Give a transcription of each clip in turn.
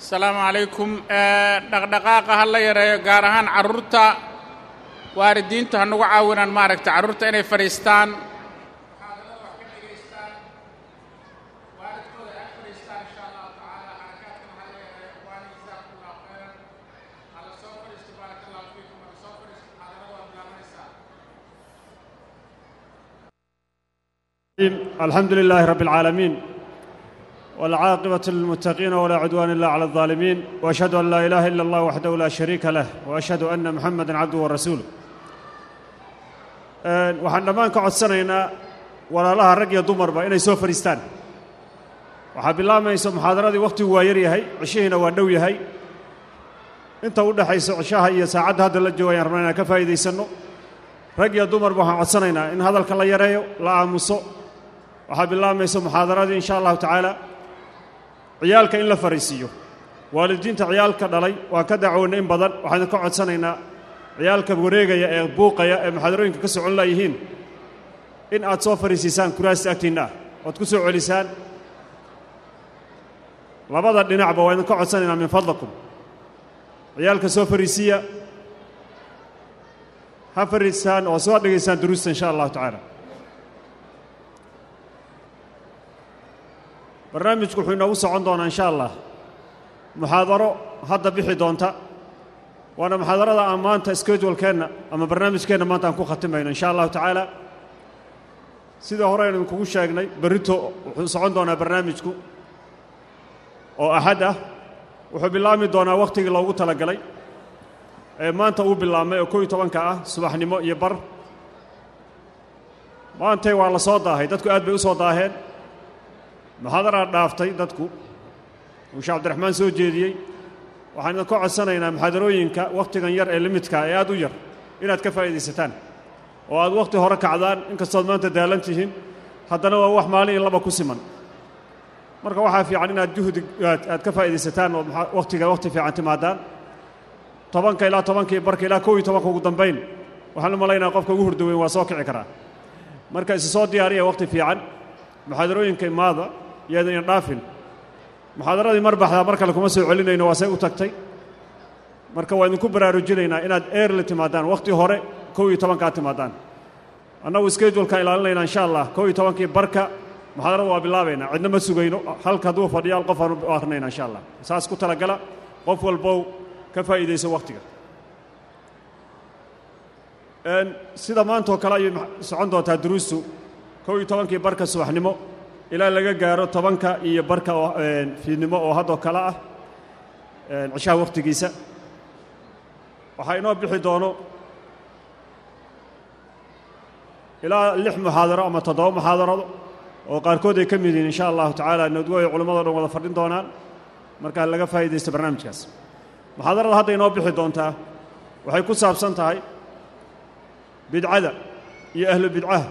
asalaamu calaykum eh, dhaqdhaqaaqa ha la yareeyo gaar ahaan carruurta. Waalidiintu ha nagu caawinaan maaragta carruurta inay fadhiistaan. Alxamdu lilaahi rabb اlcaalamiin والعاقبة للمتقين ولا عدوان إلا على الظالمين وأشهد أن لا إله إلا الله وحده لا شريك له وأشهد أن محمدا عبده ورسوله. waxaan dhammaan ka codsanaynaa walaalaha rag iyo dumarba inay soo fadhiistaan waxaa bilaabayso muxaadaradii wakhtigu waa yar yahay cishihiina waa dhow yahay inta u dhexayso cishaha iyo saacadda hadda la jooga ayaan rabnaa inaan ka faa'iidaysanno rag iyo dumarba waxaan codsanaynaa in hadalka la yareeyo la aamuso waxaa bilaabayso muxaadaradii insha allahu tacaala ciyaalka in la fariisiiyo waalidiinta ciyaalka dhalay waan ka dacwoonnay in badan. Waxaan ka codsanaynaa ciyaalka wareegaya ee buuqaya ee muxaadarooyinka ka socon layihiin in aad soo fariisiisaan kuraasta agtiinna ah oad ku soo celisaan. Labada dhinacba waa idin ka codsanaynaa min fadlakum ciyaalka soo fariisiya ha fariisaan oo soo dhegaysaan duruusta insha allahu tacaala barnaamijku wuxuu inoogu socon doonaa insha allah. Muxaadaro hadda bixi doonta. Waana muxaadarada aan maanta skedulkeenna ama barnaamijkeenna maanta aan ku khatimayno insha allahu tacaala. Sidii hore aynu idinkugu sheegnay berrito wuxuu socon doonaa barnaamijku oo axad ah. Wuxuu bilaabmi doonaa wakhtigii loogu talagalay ee maanta uu bilaabmay oo kow iyo tobanka ah subaxnimo iyo bar. Maantay waa la soo daahay dadku aad bay u soo daaheen muxaadaraa dhaaftay dadku. Uu sheekh cabdiraxmaan soo jeediyey. Waxaan idinka codsanaynaa muxaadarooyinka wakhtigan yar ee limidka ee aad u yar inaad ka faa'iidaysataan. Oo aad wakhti hore kacdaan inkastood maanta daalan tihiin haddana waa wax maalin iyo laba ku siman. Marka waxaa fiican inaad juhdi aad ka faa'iidaysataan oo wakhtiga wakhti fiican timaadaan. Tobanka ilaa tobankii barka ilaa kow iyo tobanka ugu dambayn waxaan u qofka ugu hurda weyn waa soo kici karaa. Marka isi soo diyaariya wakhti fiican muxaadarooyinka imaada iyada inan dhaafin. Muxaadaradii mar baxdaa mar kale kuma soo celinayno waa say u tagtay. Marka waa idinku baraarujinaynaa inaad eerli timaadaan wakhti hore kow iyo tobankaa timaadaan. Annagu skedulka ilaalinaynaa insha allah kow iyo tobankii barka muxaadarada waa bilaabaynaa cidna ma sugayno halka hadduu fadhiyo hal qof aan u akrinayna insha allah. Saas ku talagala qof walbow ka faa'iidayso wakhtiga sida maantoo kale ayay socon doontaa duruustu. Kow iyo tobankii barka subaxnimo ilaa laga gaaro tobanka iyo barka fiidnimo oo haddoo kale ah cishaha wakhtigiisa waxaa inoo bixi doono ilaa lix muxaadaro ama toddoba muxaadarado oo qaarkood ay ka mid yihiin insha allahu tacaala nadwo ay culammadoo dhan wada fadhin doonaan. Markaa laga faa'iidaysta barnaamijkaas. Muxaadarada hadda inoo bixi doontaa waxay ku saabsan tahay bidcada iyo ahlu bidcaha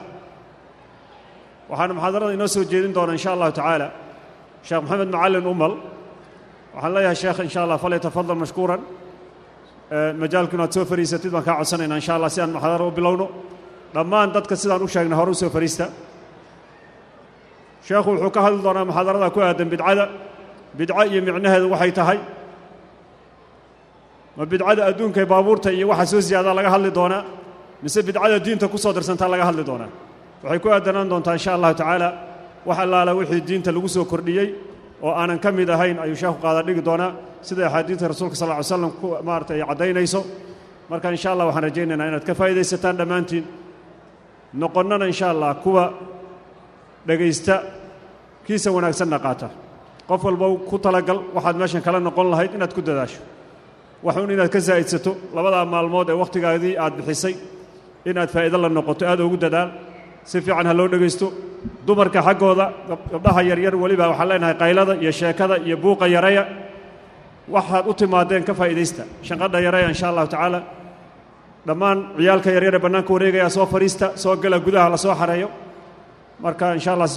waxaana muxaadarada inoo soo jeedin doona insha allahu tacaala. Sheekh moxamed macalin umal waxaan leeyahay sheekh insha allah falyatafadal mashkuuran. Majaalku inaad soo fariisatid baan kaa codsanaynaa insha allah si aan muxaadara u bilowno. Dhammaan dadka sidaan u sheegnay hore u soo fariista. Sheekhu wuxuu ka hadli doonaa muxaadarada ku aadan bidcada. Bidco iyo micnaheedu waxay tahay. Ma bidcada adduunka baabuurta iyo waxa soo siyaadaa laga hadli doonaa mise bidcada diinta ku soo dirsantaa laga hadli doonaa waxay ku aadanaan doontaa insha allahu tacaala wax allaala wixii diinta lagu soo kordhiyey oo aanan ka mid ahayn ayuu sheekhu qaada dhigi doonaa. Sida axaadiidta rasuulka sal ly slam ku maarata ay caddaynayso. Marka insha allah waxaan rajaynaynaa inaad ka faa'idaysataan dhammaantiin. Noqonnana insha allah kuwa dhegaysta kiisa wanaagsanna qaata. Qof walba ku talagal waxaad meeshan kala noqon lahayd inaad ku dadaasho. Waxuun inaad ka saa'idsato labadaa maalmood ee wakhtigaadii aad bixisay. Inaad faa'iido la noqoto aad ugu dadaal si fiican ha loo dhegaysto dumarka xaggooda gabdhaha yaryar weliba waxaan leenahay qaylada iyo sheekada iyo buuqa yareya waxaad u timaadeen ka faa'iidaysta. Shanqadha yareya insha allahu tacaala. Dhammaan ciyaalka yaryar ee bannaanka wareegaya soo fadhiista soo gala gudaha la soo xareeyo. Marka insha allah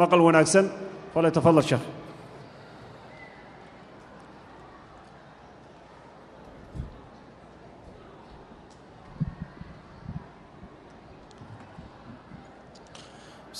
maqal wanaagsan. Falyatafadal sheekh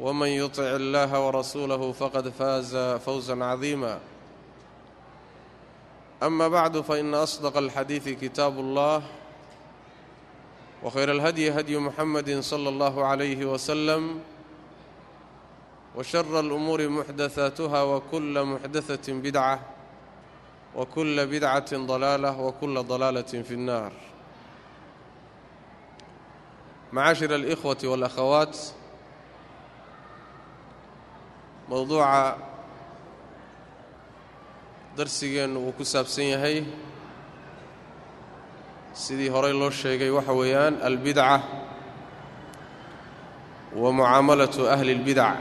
ومن يطع الله ورسوله فقد فاز فوزا عظيما أما بعد فإن أصدق الحديث كتاب الله وخير الهدي هدي محمد صلى الله عليه وسلم وشر الأمور محدثاتها وكل محدثة بدعة وكل بدعة ضلالة وكل ضلالة في النار معاشر الإخوة والأخوات mowduuca darsigeennu uu ku saabsan yahay. Sidii horey loo sheegay waxa weeyaan albidca wa mucaamalatu ahli lbidac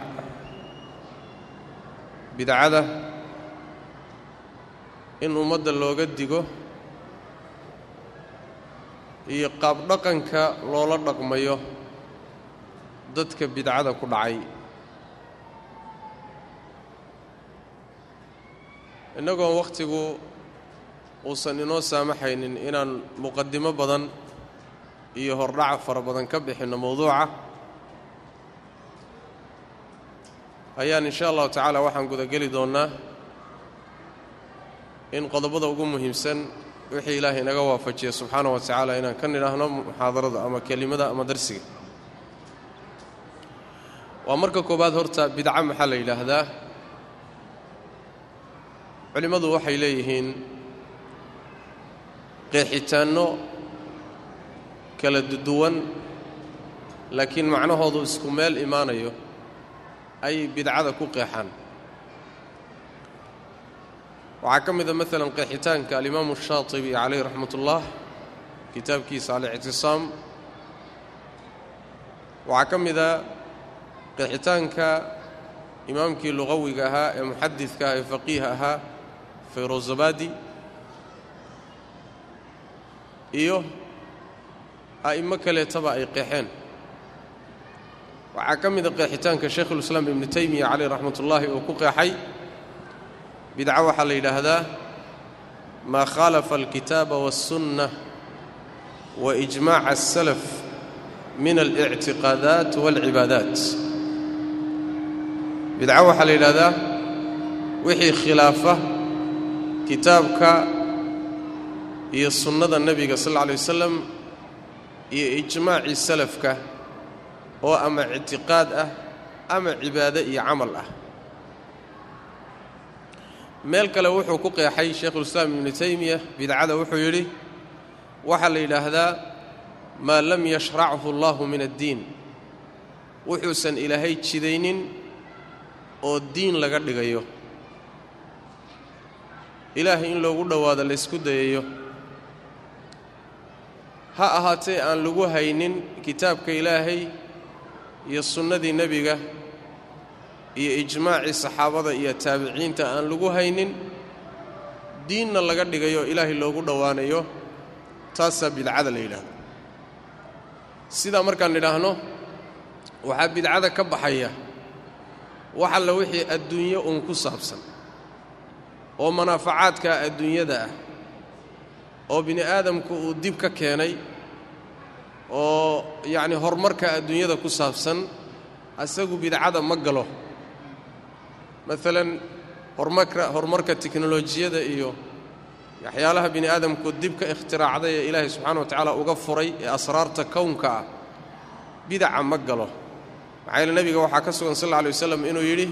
bidcada in ummadda looga digo iyo qaab dhaqanka loola dhaqmayo dadka bidcada ku dhacay. Innagoon wakhtigu uusan inoo saamaxaynin inaan muqadimo badan iyo hordhac fara badan ka bixinno mowduuca ayaan insha allahu tacaala waxaan gudageli doonnaa in qodobada ugu muhiimsan wixii ilaahay inaga waafajiya subxaana wa tacaala inaan ka nidhaahno muxaadarada ama kelimada ama darsiga. Waa marka koowaad horta bidca maxaa la yidhaahdaa culimmadu waxay leeyihiin qeexitaanno kala duwan laakiin macnahoodu isku meel imaanayo ayay bidcada ku qeexaan. Waxaa ka mida maalan qeexitaanka alimaamu shaatibi calayh raxmat ullah kitaabkiisa alictisaam. Waxaa ka mida qeexitaanka imaamkii luqawiga ahaa ee muxadidka ah ee faqiiha ahaa fayrozabadi iyo a'imo kaleetaba ay qeexeen. Waxaa ka mida qeexitaanka shaykhulislaam ibnu taymiya caleyh raxmat ullaahi uu ku qeexay. Bidco waxaa la yidhaahdaa maa khaalafa alkitaaba waاlsunna wa ijmaaca asalaf min alictiqaadaat waalcibaadaat bidco waxaa la yidhaahdaa wixii khilaafa kitaabka iyo sunnada nebiga sal alla lay wasalam iyo ijmaacii salafka oo ama ictiqaad ah ama cibaado iyo camal ah. Meel kale wuxuu ku qeexay shaykhulislaam ibnu taymiya bidcada wuxuu yidhi waxaa la yidhaahdaa maa lam yashrachu allahu min addiin. Wuxuusan ilaahay jidaynin oo diin laga dhigayo ilaahay in loogu dhowaado laysku dayayo ha ahaatee aan lagu haynin kitaabka ilaahay iyo sunnadii nebiga iyo ijmaacii saxaabada iyo taabiciinta aan lagu haynin diinna laga dhigayo ilaahay loogu dhowaanayo taasaa bidcada la yidhaahdo. Sidaa markaan nidhaahno waxaa bidcada ka baxaya wax alla wixii adduunyo uun ku saabsan oo manaafacaadka adduunyada ah oo bini aadamku uu dib ka keenay oo yacni horumarka adduunyada ku saabsan asagu bidcada ma galo. Maalan horumarka horumarka tiknolojiyada iyo waxyaalaha bini aadamku dib ka ikhtiraacday ee ilaahay subxaana wa tacaala uga furay ee asraarta kownka ah bidaca ma galo. Maxaa yeele nebiga waxaa ka sugan sal alla alay wasalam inuu yidhi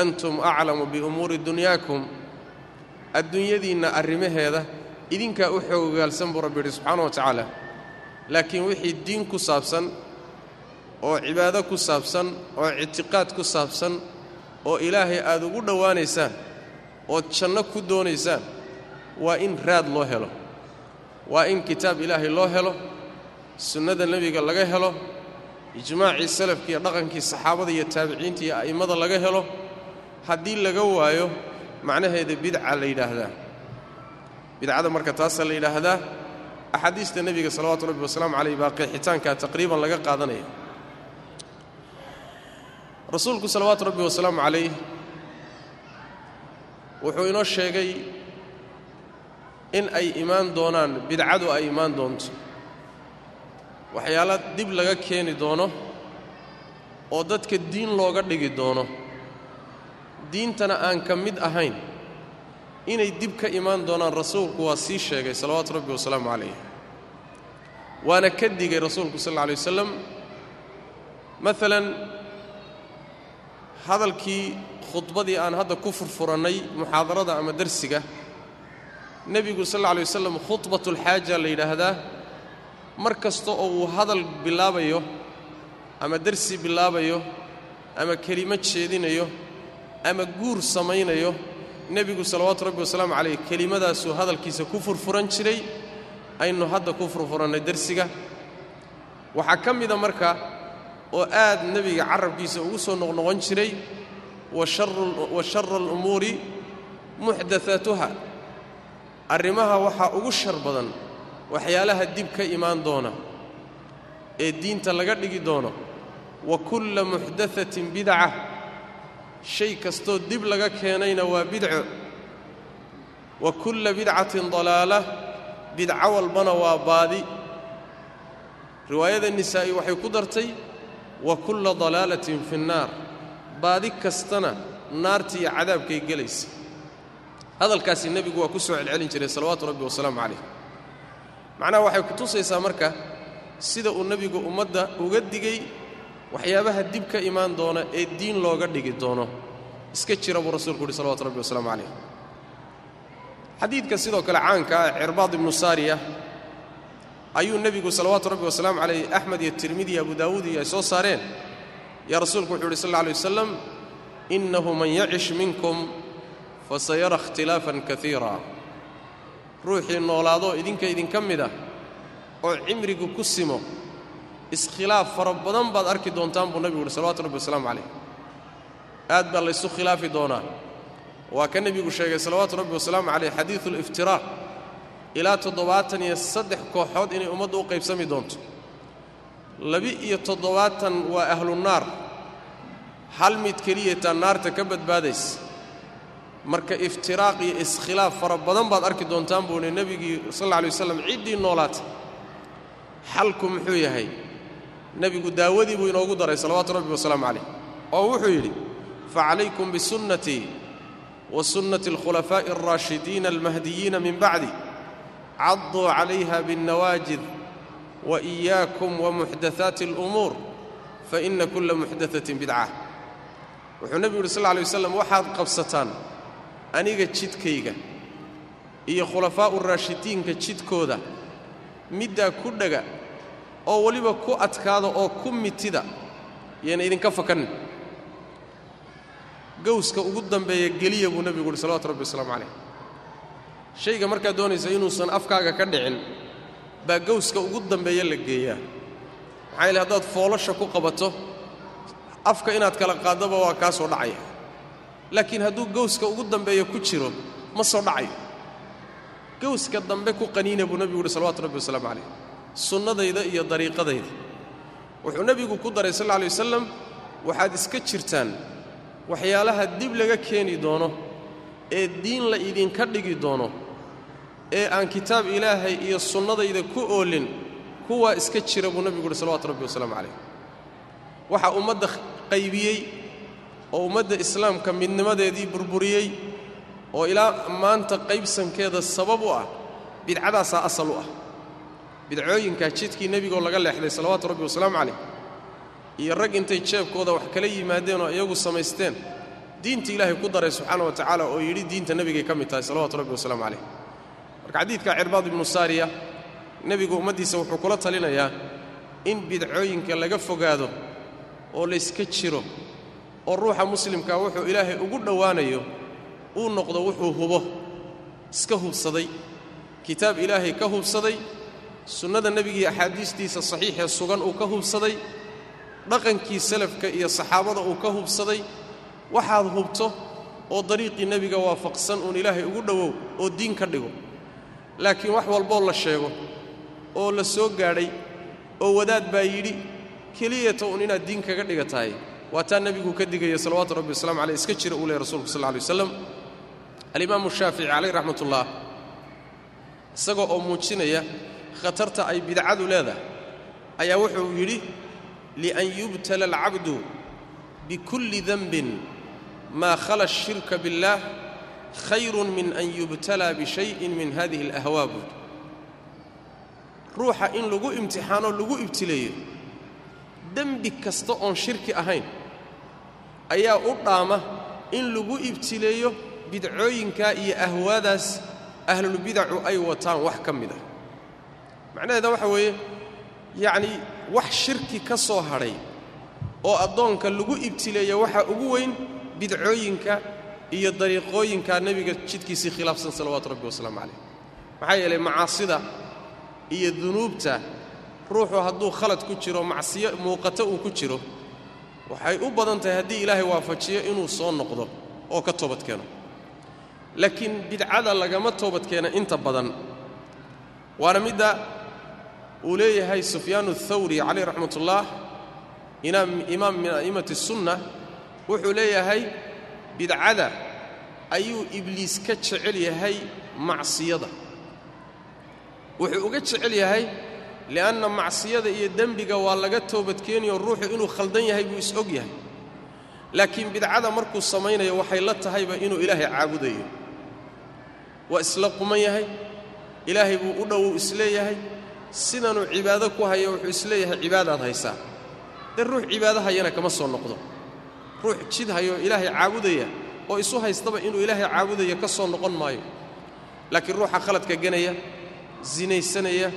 antum aclamu biumuuri dunyaakum adduunyadiinna arrimaheeda idinkaa u xoogogaalsan buu rabbi yidhi subxaana wa tacaala. Laakiin wixii diin ku saabsan oo cibaado ku saabsan oo ictiqaad ku saabsan oo ilaahay aad ugu dhowaanaysaan ood janno ku doonaysaan waa in raad loo helo. Waa in kitaab ilaahay loo helo sunnada nebiga laga helo ijmaacii salafki iyo dhaqankii saxaabada iyo taabiciinta iyo a'immada laga helo. Haddii laga waayo macnaheeda bidca la yidhaahdaa. Bidcada marka taasaa la yidhaahdaa axaadiista nebiga salawaatu rabbi wasalaamu calayh baa qeexitaankaa taqriiban laga qaadanaya. Rasuulku salawaatu rabbi wasalaamu calayh wuxuu inoo sheegay in ay imaan doonaan bidcadu ay imaan doonto. Waxyaala dib laga keeni doono oo dadka diin looga dhigi doono diintana aan ka mid ahayn inay dib ka imaan doonaan rasuulku waa sii sheegay salawaatu rabbi wasalaamu calayh. Waana ka digay rasuulku sal alla alay wasalam maalan hadalkii khudbadii aan hadda ku furfurannay muxaadarada ama darsiga nebigu sal alla alay wasalam khudbatulxaaja la yidhaahdaa mar kasta oo uu hadal bilaabayo ama darsi bilaabayo ama kelimo jeedinayo ama guur samaynayo nebigu salawaatu rabbi wasalaamu calayh kelimadaasuu hadalkiisa ku furfuran jiray. Aynu hadda ku furfurannay darsiga. Waxaa ka mida marka oo aad nebiga carabkiisa ugu soo noqnoqon jiray wa shara alumuuri muxdaaatuha arrimaha waxaa ugu shar badan waxyaalaha dib ka imaan doona ee diinta laga dhigi doono wa kulla muxdaatin bidca shay kastoo dib laga keenayna waa bidco wa kulla bidcatin dalaala bidco walbana waa baadi. Riwaayada nisaa'i waxay ku dartay wa kulla dalaalatin fi nnaar baadi kastana naarta iyo cadaabkay gelaysa. Hadalkaasi nebigu waa ku soo celcelin jiray salawaatu rabbi wasalaamu calayh. Macnaha waxay ku tusaysaa marka sida uu nebigu ummadda uga digay waxyaabaha dib ka imaan doona ee diin looga dhigi doono iska jira buu rasuulku uhi salawatu rabbi wasalaamu calayh. Xadiidka sidoo kale caanka ah cirbaad ibnu saariya ayuu nebigu salawaatu rabbi wasalaamu calayh axmed iyo tirmidi iyo abu daawuud iyo ay soo saareen. Yaa rasuulku wuxuu uhi sal alla alay wasalam innahu man yacish minkum fasayara ikhtilaafan kaiira ruuxii noolaadoo idinka idinka mid ah oo cimrigu ku simo iskhilaaf fara badan baad arki doontaan buu nebigu uhi salawatu rabbi wasalaamu calayh. Aad baa laysu khilaafi doonaa. Waa ka nebigu sheegay salawaatu rabbi wasalaamu calayh xadiidu aliftiraaq ilaa toddobaatan iyo saddex kooxood inay ummaddu u qaybsami doonto. Labi-iyo toddobaatan waa ahlunaar hal mid keliyataa naarta ka badbaadaysa. Marka iftiraaq iyo iskhilaaf fara badan baad arki doontaan buuni nebigii sal alla alay waslam ciddii noolaatay. Xalku muxuu yahay nebigu daawadii buu inoogu daray salawaatu rabbi wasalaamu calayh. Oo wuxuu yidhi facalaykum bisunnatii wa sunnati alkhulafaa'i alraashidiina almahdiyiina min bacdi. Cadduu calayha biاnnawaajid wa إiyaakum wa muxdathaati alumuur fa inna kulla muxdatatin bidca wuxuu nebigu yidhi sal alay waslam waxaad qabsataan aniga jidkayga iyo khulafaa'u raashidiinka jidkooda middaa ku dhaga oo weliba ku adkaada oo ku mitida yayna idinka fakannin gowska ugu dambeeya geliya buu nebigu uhi salawatu rabbi wasalaamu calayh. Shayga markaad doonaysa inuusan afkaaga ka dhicin baa gowska ugu dambeeya la geeyaa. Maxaa yaele haddaad foolasha ku qabato afka inaad kala qaaddaba waa kaa soo dhacaya. Laakiin hadduu gowska ugu dambeeya ku jiro ma soo dhacayo. Gowska dambe ku qaniina buu nebigu uhi salawatu rabbi wasalaamu calayh sunnadayda iyo dariiqadayda. Wuxuu nebigu ku daray sal alla alay wasalam waxaad iska jirtaan waxyaalaha dib laga keeni doono ee diin la idinka dhigi doono ee aan kitaab ilaahay iyo sunnadayda ku oolin kuwaa iska jira buu nebigu uhi salawatu rabbi wasalaamu calayh. Waxaa ummadda qaybiyey oo ummadda islaamka midnimadeedii burburiyey oo ilaa maanta qaybsankeeda sabab u ah bidcadaasaa asal u ah bidcooyinkaa jidkii nebigoo laga leexday salawaatu rabbi wasalaamu calayh iyo rag intay jeebkooda wax kala yimaadeen oo iyagu samaysteen diinta ilaahay ku daray subxaana wa tacaala oo yidhi diinta nebigay ka mid tahay salawatu rabbi wasalaamu calayh. Marka xadiidka cirbaad ibnu saariya nebigu ummaddiisa wuxuu kula talinayaa in bidcooyinka laga fogaado oo layska jiro oo ruuxa muslimkaa wuxuu ilaahay ugu dhowaanayo uu noqdo wuxuu hubo iska hubsaday. Kitaab ilaahay ka hubsaday sunnada nebigii axaadiistiisa saxiixee sugan uu ka hubsaday dhaqankii salafka iyo saxaabada uu ka hubsaday waxaad hubto oo dariiqii nebiga waafaqsan uun ilaahay ugu dhowow oo diin ka dhigo. Laakiin wax walboo la sheego oo la soo gaadhay oo wadaad baa yidhi keliyata uun inaad diin kaga dhiga tahay waa taa nebigu ka digaya salawaatu rabbi waslamu caleyh iska jira uu lehy rsulku sal lla lay waslam alimaamu shaafici calayh raxmatullah isagoo oo muujinaya khatarta ay bidcadu leedahay ayaa wuxuu yidhi lian yubtala alcabdu bikulli denbin maa khala ashirka biاllaah khayrun min an yubtalaa bishayin min hadihi alahwaa. Buud ruuxa in lagu imtixaanoo lagu ibtileeyo dembi kasta oon shirki ahayn ayaa u dhaama in lagu ibtileeyo bidcooyinkaa iyo ahwaadaas ahlulbidacu ay wataan wax ka mid ah macnaheeda waxa weeye yacnii wax shirki ka soo hadhay oo addoonka lagu ibtileeya waxaa ugu weyn bidcooyinka iyo dariiqooyinka nebiga jidkiisii khilaafsan salawaatu rabbi wasalaamu calayh. Maxaa yeelay macaasida iyo dunuubta ruuxu hadduu khalad ku jiro macsiyo muuqato uu ku jiro waxay u badan tahay haddii ilaahay waafajiyo inuu soo noqdo oo ka toobad keeno. Laakiin bidcada lagama toobad keena inta badan. Waana midda uu leeyahay sufyaanu athawri calayh raxmatullaah imaam min a'immati sunna wuxuu leeyahay bidcada ayuu ibliis ka jecel yahay macsiyada. Wuxuu uga jecel yahay li'anna macsiyada iyo dembiga waa laga toobadkeenayoo ruuxu inuu khaldan yahay buu is-og yahay. Laakiin bidcada markuu samaynayo waxay la tahayba inuu ilaahay caabudayo. Waa isla quman yahay ilaahay buu u dhowow is leeyahay sidanuu cibaado ku hayo wuxuu is leeyahay cibaadaad haysaa dee ruux cibaado hayana kama soo noqdo. Ruux jid hayoo ilaahay caabudaya oo isu haystaba inuu ilaahay caabudaya ka soo noqon maayo. Laakiin ruuxa khaladka ganaya sinaysanaya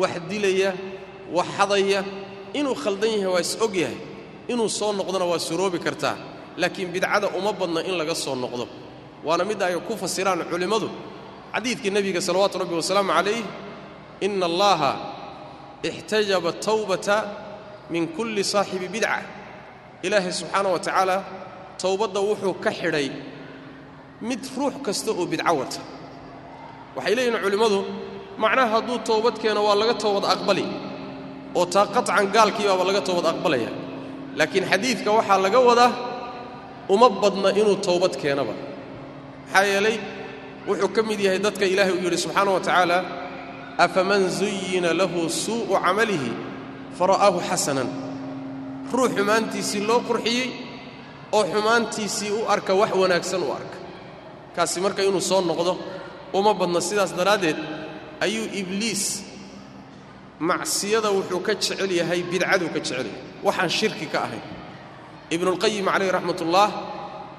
wax dilaya wax xadaya inuu khaldan yahay waa is og yahay. Inuu soo noqdona waa suroobi kartaa. Laakiin bidcada uma badna in laga soo noqdo. Waana midda ay ku fasiraan culimmadu xadiidkii nebiga salawaatu rabbi wasalaamu calayh ina allaha ixtajaba tawbata min kulli saaxibi bidca ilaahay subxaana wa tacaala towbadda wuxuu ka xidhay mid ruux kasta oo bidco wata waxay leeyihiin culimmadu macnaha hadduu toobad keeno waa laga toobad aqbali oo taa qaطcan gaalkiibaaba laga toobad aqbalaya laakiin xadiidka waxaa laga wadaa uma badna inuu towbad keenaba maxaa yeelay wuxuu ka mid yahay dadka ilaahay uu yidhi subxaana wa tacaala afaman zuyina lahu suu'u camalihi fara'aahu xasanan ruux xumaantiisii loo qurxiyey oo xumaantiisii u arka wax wanaagsan u arka kaasi marka inuu soo noqdo uma badna sidaas daraaddeed ayuu ibliis macsiyada wuxuu ka jecel yahay bidcaduu ka jecel yahay waxaan shirki ka ahayn ibnuulqayim calayh raxmatullaah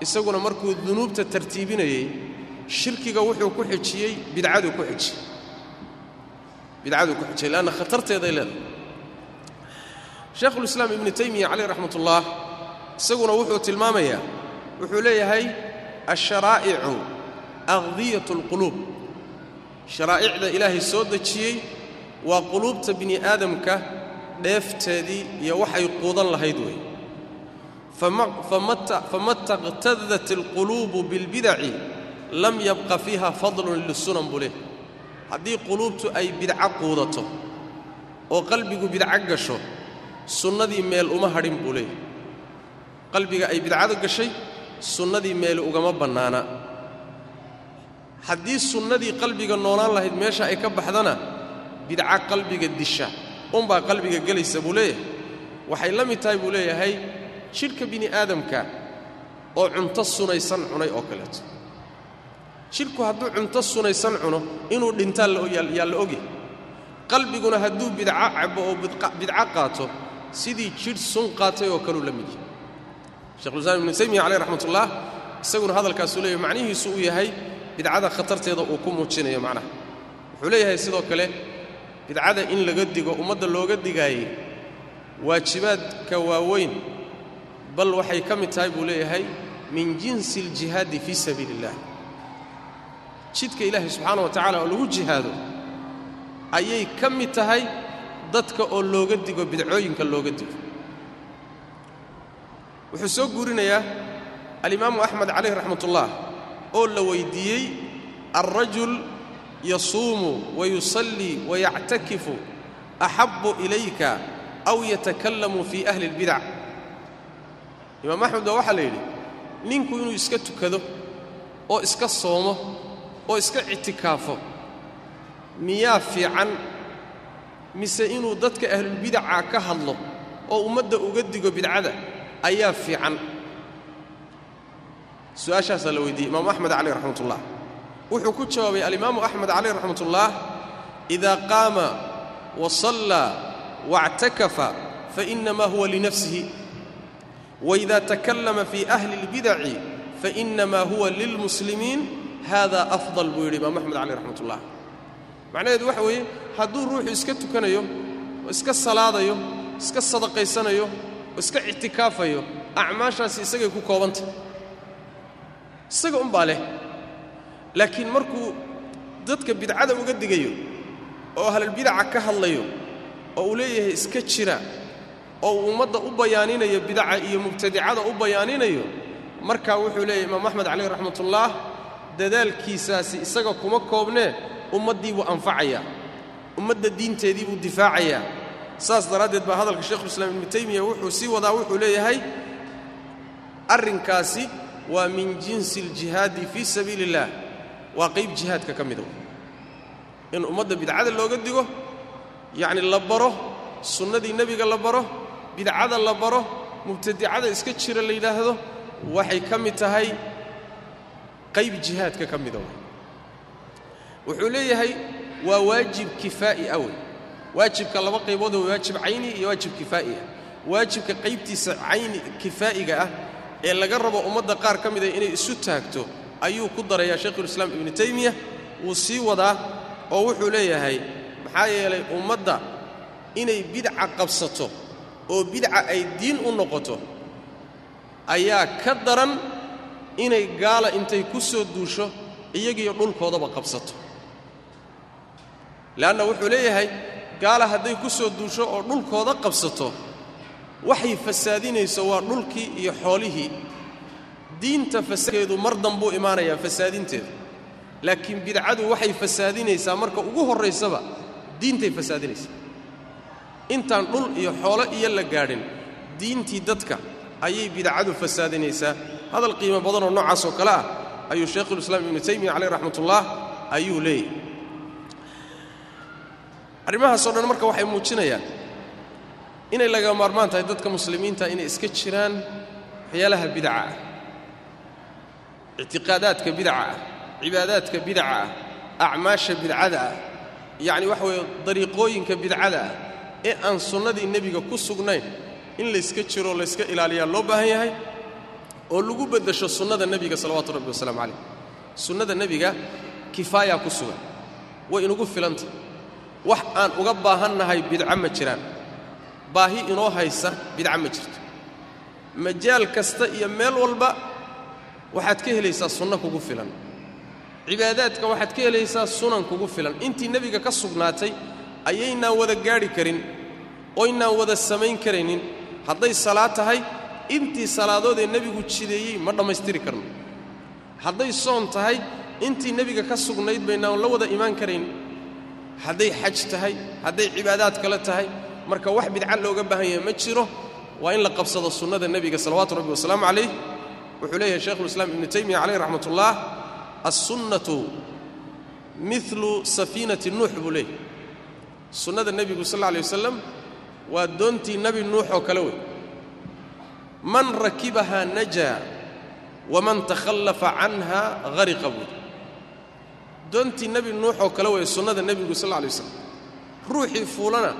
isaguna markuu dunuubta tartiibinayey shirkiga wuxuu ku xijiyey bidcaduu ku xijiyey bidcaduu ku xijiyey leanna khatarteeday leedahay. Shaekhulislaam ibnu taymiya calayh raxmatullaah isaguna wuxuu tilmaamayaa wuxuu leeyahay alsharaa'icu aqdiyat alquluub sharaa'icda ilaahay soo dejiyey waa quluubta bini aadamka dheefteedii iyo waxay quudan lahayd weeye fama taqtadat alquluubu bilbidaci lam yabqa fiiha fadlun lisunan buu leh haddii quluubtu ay bidco quudato oo qalbigu bidco gasho sunnadii meel uma hadhin buu leeyahy qalbiga ay bidcadu gashay sunnadii meel ugama bannaana. Haddii sunnadii qalbiga noolaan lahayd meesha ay ka baxdana bidca qalbiga disha unbaa qalbiga gelaysa buu leeyahay. Waxay la mid tahay buu leeyahay jidhka bini aadamka oo cunto sunaysan cunay oo kaleeto jidhku hadduu cunto sunaysan cuno inuu dhintaa yaa la ogyahy qalbiguna hadduu bidco cabo oo bidco qaato sidii jidh sun qaatay oo kaleu la mid yahay. Shekhulislaam ibnu taymiya caleyh raxmatullah isaguna hadalkaasuu leeyahy macnihiisu uu yahay bidcada khatarteeda uu ku muujinayo macnaha. Wuxuu leeyahay sidoo kale bidcada in laga digo ummadda looga digaayey waajibaadka waaweyn bal waxay ka mid tahay buu leeyahay min jinsi aljihaadi fii sabiili illah jidka ilaahay subxaana wa tacala oo lagu jihaado ayay ka mid tahay dadka oo looga digo bidcooyinka looga digo. Wuxuu soo guurinayaa alimaamu axmed calayh raxmatullah oo la weyddiiyey alrajul yasuumu wayusallii wayactakifu axabbu ilayka aw yatakallamu fii ahli اlbidac imaam axmed baa waxaa la yidhi ninku inuu iska tukado oo iska soomo oo iska ictikaafo. Miyaa fiican mise inuu dadka ahlulbidaca ka hadlo oo ummadda uga digo bidcada ayaa fiican. Su'aashaasaa la weydiiyey imaamu axmed caleyh raxmat ullah wuxuu ku jawaabay alimaamu axmed caleyh raxmat ullah idaa qaama wa sallaa waاctakafa fainamaa huwa linafsihi waida takallama fii ahli اlbidaci fainamaa huwa lilmuslimiin hada afdal buu yidhi imaamu axmed caleyh raxmat ullah macnaheedu waxa weeye hadduu ruuxu iska tukanayo oo iska salaadayo iska sadaqaysanayo oo iska ictikaafayo acmaashaasi isagay ku koobantah isaga umbaa leh. Laakiin markuu dadka bidcada uga digayo oo ahlulbidaca ka hadlayo oo uu leeyahay iska jira oo uu ummadda u bayaaninayo bidaca iyo mubtadicada u bayaaninayo markaa wuxuu leeyahay imaam axmed caleyh raxmatullaah dadaalkiisaasi isaga kuma koobnee ummaddii buu anfacayaa ummadda diinteedii buu difaacayaa saas daraaddeed baa hadalka sheikhulislaam ibnu taymiya wuxuu sii wadaa wuxuu leeyahay arrinkaasi waa min jinsi aljihaadi fii sabiili اllah waa qayb jihaadka ka mida in ummadda bidcada looga digo yacni la baro sunnadii nebiga la baro bidcada la baro mubtadicada iska jira la yidhaahdo waxay ka mid tahay qayb jihaadka ka mida wuxuu leeyahay waa waajib kifaa'i awey waajibka laba qaybood oo waajib cayni iyo waajib kifaa'i ah. Waajibka qaybtiisa cayni kifaa'iga ah ee laga rabo ummadda qaar ka mida inay isu taagto ayuu ku darayaa shaykhulislaam ibnu taymiya wuu sii wadaa oo wuxuu leeyahay maxaa yeelay ummadda inay bidca qabsato oo bidca ay diin u noqoto ayaa ka daran inay gaala intay ku soo duusho iyagiyo dhulkoodaba qabsato. Le'anna wuxuu leeyahay gaala hadday ku soo duusho oo dhulkooda qabsato waxay fasaadinayso waa dhulkii iyo xoolihii. Diinta fasaadkeedu mar dambuu imaanayaa fasaadinteedu. Laakiin bidcadu waxay fasaadinaysaa marka ugu horraysaba diintay fasaadinaysaa. Intaan dhul iyo xoolo iyo la gaadhin diintii dadka ayay bidcadu fasaadinaysaa hadal qiimo badanoo noocaas oo kale ah ayuu shaykhulislaam ibnu taymiya caleyh raxmatullaah ayuu leeyahy arrimahaasoo dhan marka waxay muujinayaan inay laga maarmaan tahay dadka muslimiinta inay iska jiraan waxyaalaha bidaca ah ictiqaadaadka bidaca ah cibaadaadka bidaca ah acmaasha bidcada ah yacni waxa weeye dariiqooyinka bidcada ah ee aan sunnadii nebiga ku sugnayn in layska jiro layska ilaaliyaa loo baahan yahay oo lagu beddesho sunnada nebiga salawaatu rabbi wasalaamu calayh. Sunnada nebiga kifaayaa ku sugan way inugu filanta. Wax aan uga baahannahay bidco ma jiraan. Baahi inoo haysa bidco ma jirto. Majaal kasta iyo meel walba waxaad ka helaysaa sunno kugu filan. Cibaadaadka waxaad ka helaysaa sunan kugu filan. Intii nebiga ka sugnaatay ayaynaan wada gaadhi karin oynaan wada samayn karaynin. Hadday salaad tahay intii salaadoodee nebigu jideeyey ma dhammaystiri karno. Hadday soon tahay intii nebiga ka sugnayd baynaan la wada imaan karayn. Hadday xaj tahay hadday cibaadaad kale tahay marka wax bidca looga baahan yahay ma jiro. Waa in la qabsado sunnada nebiga salawaatu rabbi wasalaamu calayh wuxuu leeyahay shaykhulislaam ibnu taymiya caleyh raxmatullah assunnatu milu safiinati nuux buu leeyahy sunnada nebigu sal alla alay wasalam waa doontii nebi nuux oo kale wey man rakibahaa najaa waman takhallafa canha hariqa buuri doontii nebi nuux oo kale weeye sunnada nebigu sal alla lay waslam ruuxii fuulana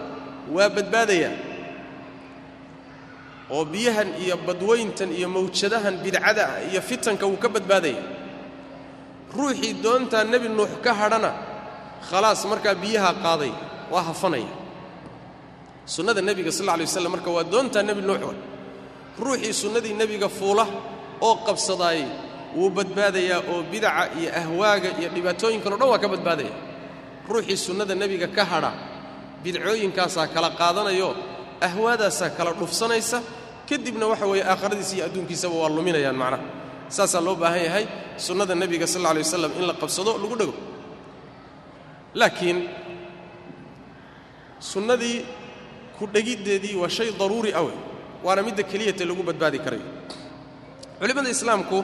waa badbaadayaa oo biyahan iyo badweyntan iyo mawjadahan bidcada ah iyo fitanka wuu ka badbaadaya. Ruuxii doontaa nebi nuux ka hadhana khalaas markaa biyaha qaaday waa hafanaya. Sunnada nebiga sal alla alay waslam marka waa doontaa nebi nuux ruuxii sunnadii nebiga fuula oo qabsadaayey. Wuu badbaadayaa oo bidaca iyo ahwaaga iyo dhibaatooyinkan o dhan waa ka badbaadaya. Ruuxii sunnada nebiga ka hadha bidcooyinkaasaa kala qaadanayo ahwaadaasaa kala dhufsanaysa kadibna waxa weeye aakhiradiisa iyo adduunkiisaba waa luminayaan macnaha. Saasaa loo baahan yahay sunnada nebiga sal alla alay waslam in la qabsado lagu dhego laakiin sunnadii ku dhegiddeedii waa shay daruuri awe waana midda keliyata lagu badbaadi karayo. Culimmada islaamku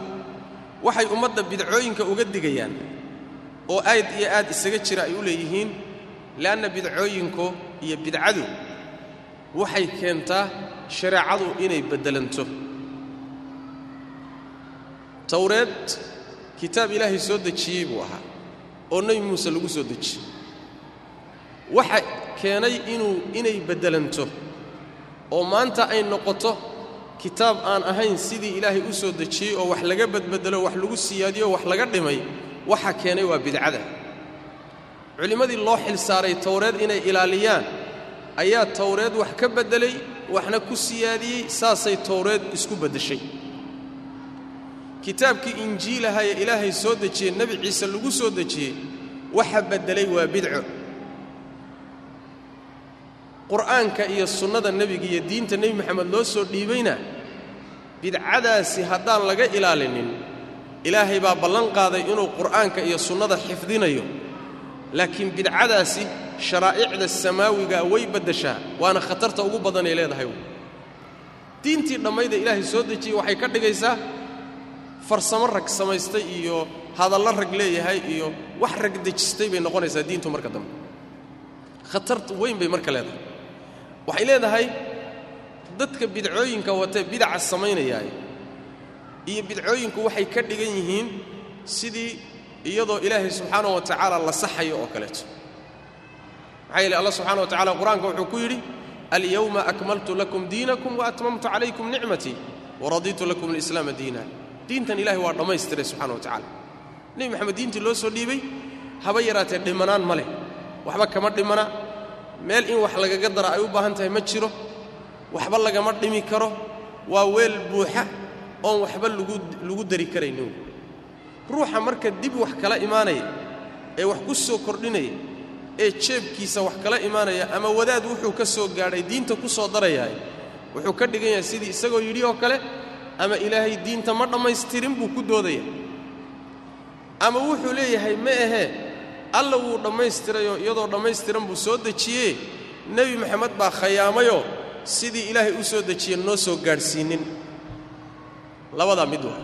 waxay ummadda bidcooyinka uga digayaan oo aad iyo aad isaga jira ay u leeyihiin le'anna bidcooyinku iyo bidcadu waxay keentaa shareecadu inay beddelanto. Towreed kitaab ilaahay soo dejiyey buu ahaa oo nebi muuse lagu soo dejiyey waxa keenay inuu inay beddelanto oo maanta ay noqoto kitaab aan ahayn sidii ilaahay u soo dejiyey oo wax laga badbedelo wax lagu siyaadiyo wax laga dhimay waxa keenay waa bidcada. Culimmadii loo xil saaray towreed inay ilaaliyaan ayaa towreed wax ka beddelay waxna ku siyaadiyey saasay towreed isku beddeshay. Kitaabkii injiilaha ee ilaahay soo dejiyey nebi ciise lagu soo dejiyey waxa beddelay waa bidco qur'aanka iyo sunnada nebiga iyo diinta nebi moxamed loo soo dhiibayna bidcadaasi haddaan laga ilaalinin ilaahay baa ballan qaaday inuu qur'aanka iyo sunnada xifdinayo. Laakiin bidcadaasi sharaa'icda samaawigaa way baddashaa waana khatarta ugu badanay leedahay. Diintii dhammayda ilaahay soo dejiyey waxay ka dhigaysaa farsamo rag samaystay iyo hadallo rag leeyahay iyo wax rag dejistay bay noqonaysaa diintu marka dambe. Khatar weyn bay marka leedahay waxay leedahay dadka bidcooyinka watee bidaca samaynayaay iyo bidcooyinku waxay ka dhigan yihiin sidii iyadoo ilaahay subxaana wa tacaala la saxayo oo kaleeto. Maxaa yeele allah subxana wa tacala qur'aanka wuxuu ku yidhi alyowma akmaltu lakum diinakum waatmamtu calaykum nicmatii waradiitu lakum alislaama diina. Diintan ilahay waa dhammaystiray subxana wa tacala nebi moxamed diintii loo soo dhiibay haba yaraatee dhimanaan ma leh. Waxba kama dhimana meel in wax lagaga dara ay u baahan tahay ma jiro. Waxba lagama dhimi karo. Waa weel buuxa oon waxba lagu dari karaynin. Ruuxa marka dib wax kala imaanaya ee wax ku soo kordhinaya ee jeebkiisa wax kala imaanaya ama wadaad wuxuu ka soo gaadhay diinta ku soo darayaay wuxuu ka dhigan yahay sidii isagoo yidhi oo kale ama ilaahay diinta ma dhammaystirin buu ku doodaya. Ama wuxuu leeyahay ma ahee alla wuu dhammaystirayoo iyadoo dhammaystiran buu soo dejiyee nebi maxamed baa khayaamayoo sidii ilaahay u soo dejiye noo soo gaadhsiinin. Labadaa mid waa.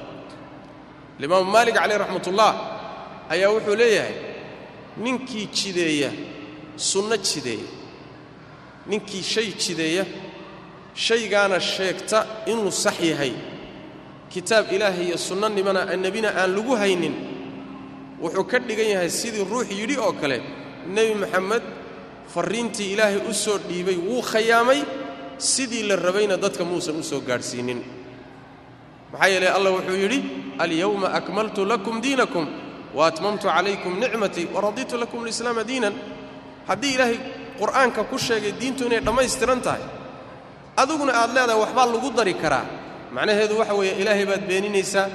Alimaamu maalik caleyh raxmatullaah ayaa wuxuu leeyahay ninkii jideeya sunno jideeya. Ninkii shay jideeya shaygaana sheegta inuu sax yahay. Kitaab ilaahay iyo sunno nimana nebina aan lagu haynin wuxuu ka dhigan yahay sidii ruux yidhi oo kale nebi moxamed farriintii ilaahay u soo dhiibay wuu khayaamay sidii la rabayna dadka muusan u soo gaadhsiinin. Maxaa yeelay allah wuxuu yidhi alyowma akmaltu lakum diinakum wa atmamtu calaykum nicmatii waradiitu lakum alislaama diinan. Haddii ilaahay qur'aanka ku sheegay diintu inay dhammaystiran tahay adiguna aad leedahay waxbaa lagu dari karaa. Macnaheedu waxa weeye ilaahay baad beeninaysaa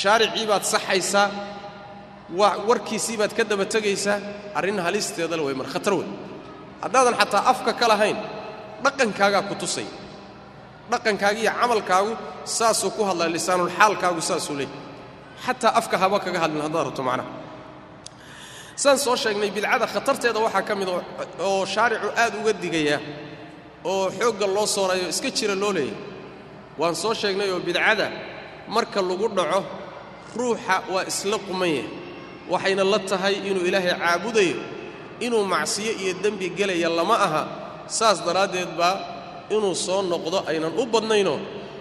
shaaricii baad saxaysaa warkiisii baad ka daba tegaysaa arrin halisteedale way mar khatar wey haddaadan xataa afka ka lahayn dhaqankaagaa ku tusay. Dhaqankaaga iyo camalkaagu saasuu ku hadlaa lisaanulxaalkaagu saasuu leey xataa afka haba kaga hadlin haddaad rabto macnaha. Saan soo sheegnay bidcada khatarteeda waxaa ka mid oo shaaricu aad uga digaya oo xoogga loo soorayo iska jira loo leeyahy waan soo sheegnay oo bidcada marka lagu dhaco ruuxa waa isla qumanya waxayna la tahay inuu ilaahay caabudayo inuu macsiyo iyo dembi gelaya lama aha. Saas daraaddeed baa inuu soo noqdo aynan u badnaynoo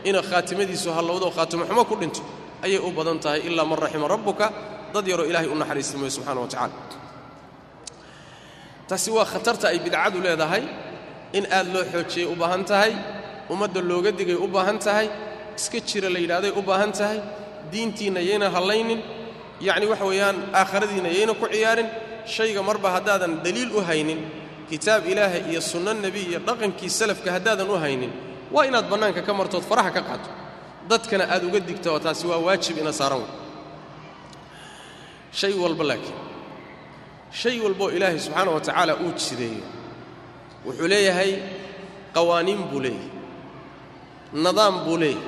ina khaatimadiisu hallowdo khaatimo xumo ku dhinto ayay u badan tahay ilaa man raxima rabbuka. Dad yaroo ilaahay u naxariista mooye subxana wa tacala taasi waa khatarta ay bidcadu leedahay in aad loo xoojiyay u baahan tahay ummadda looga digay u baahan tahay iska jira la yidhahday u baahan tahay diintiinna yayna hallaynin yacni waxa weeyaan aakhiradiinna yayna ku ciyaarin shayga marba haddaadan daliil u haynin kitaab ilaahay iyo sunno nebi iyo dhaqankii salafka haddaadan u haynin waa inaad bannaanka ka martood faraha ka qaato. Dadkana aad uga digta oo taasi waa waajib ina saaran wey shay walba laakiin shay walboo ilaahay subxaana wa tacaala uu jideeyo wuxuu leeyahay qawaaniin buu leeyahay nidaam buu leeyahay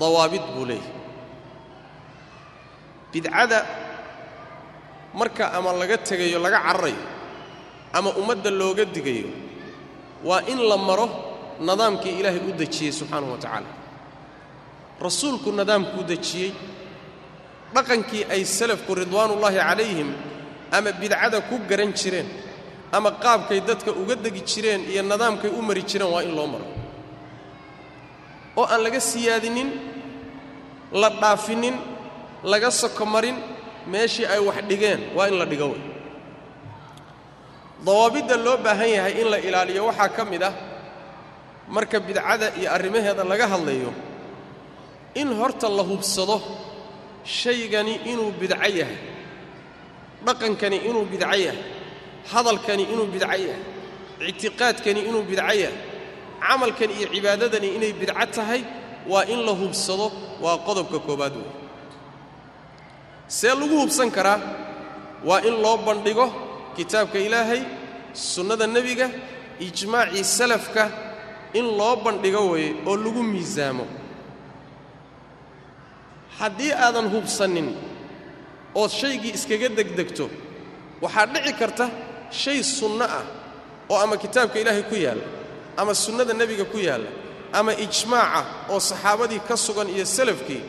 dawaabid buu leeyahay bidcada marka ama laga tegayo laga cararayo ama ummadda looga digayo waa in la maro nidaamkii ilaahay u dejiyey subxaanahu wa tacaala. Rasuulku nidaamkuu dejiyey dhaqankii ay salafku ridwaanullaahi calayhim ama bidcada ku garan jireen ama qaabkay dadka uga degi jireen iyo nidaamkay u mari jireen waa in loo maro. Oo aan laga siyaadinin la dhaafinin laga soko marin meeshii ay wax dhigeen waa in la dhigo wey dawaabidda loo baahan yahay in la ilaaliyo waxaa ka mid ah marka bidcada iyo arrimaheeda laga hadlayo in horta la hubsado shaygani inuu bidco yahay dhaqankani inuu bidco yahay hadalkani inuu bidco yahay ictiqaadkani inuu bidco yahay camalkani iyo cibaadadani inay bidco tahay waa in la hubsado waa qodobka koowaad wey see lagu hubsan karaa waa in loo bandhigo kitaabka ilaahay sunnada nebiga ijmaacii salafka in loo bandhigo weeye oo lagu miisaamo. Haddii aadan hubsannin ood shaygii iskaga degdegto waxaa dhici karta shay sunno ah oo ama kitaabka ilaahay ku yaalla ama sunnada nebiga ku yaalla ama ijmaaca oo saxaabadii ka sugan iyo salafkii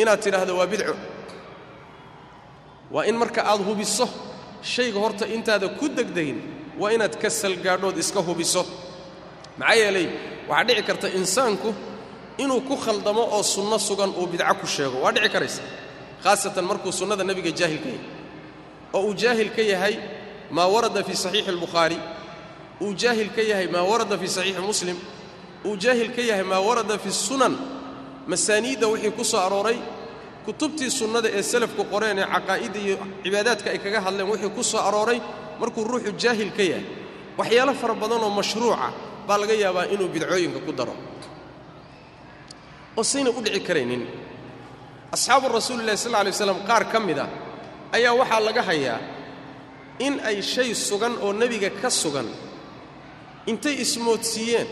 inaad tidhaahdo waa bidco waa in marka aad hubiso shayga horta intaada ku degdegin waa inaad ka salgaadhood iska hubiso. Maxaa yeelay waxaa dhici karta insaanku inuu ku khaldamo oo sunno sugan uu bidco ku sheego. Waa dhici karaysa khaasatan markuu sunnada nebiga jaahil ka yahay. Oo uu jaahil ka yahay maa warada fii saxiixi albukhaari uu jaahil ka yahay maa warada fii saxiixi muslim uu jaahil ka yahay maa warada fi sunan. Masaaniidda wixii ku soo arooray kutubtii sunnada ee salafku qoreen ee caqaa'idda iyo cibaadaadka ay kaga hadleen wixii ku soo arooray markuu ruuxu jaahil ka yahay. Waxyaalo fara badanoo mashruuca baa laga yaabaa inuu bidcooyinka ku daro. Oo sayna u dhici karaynin. Asxaabu rasuulillahi sal alay waslam qaar ka mid a ayaa waxaa laga hayaa in ay shay sugan oo nebiga ka sugan intay ismoodsiiyeen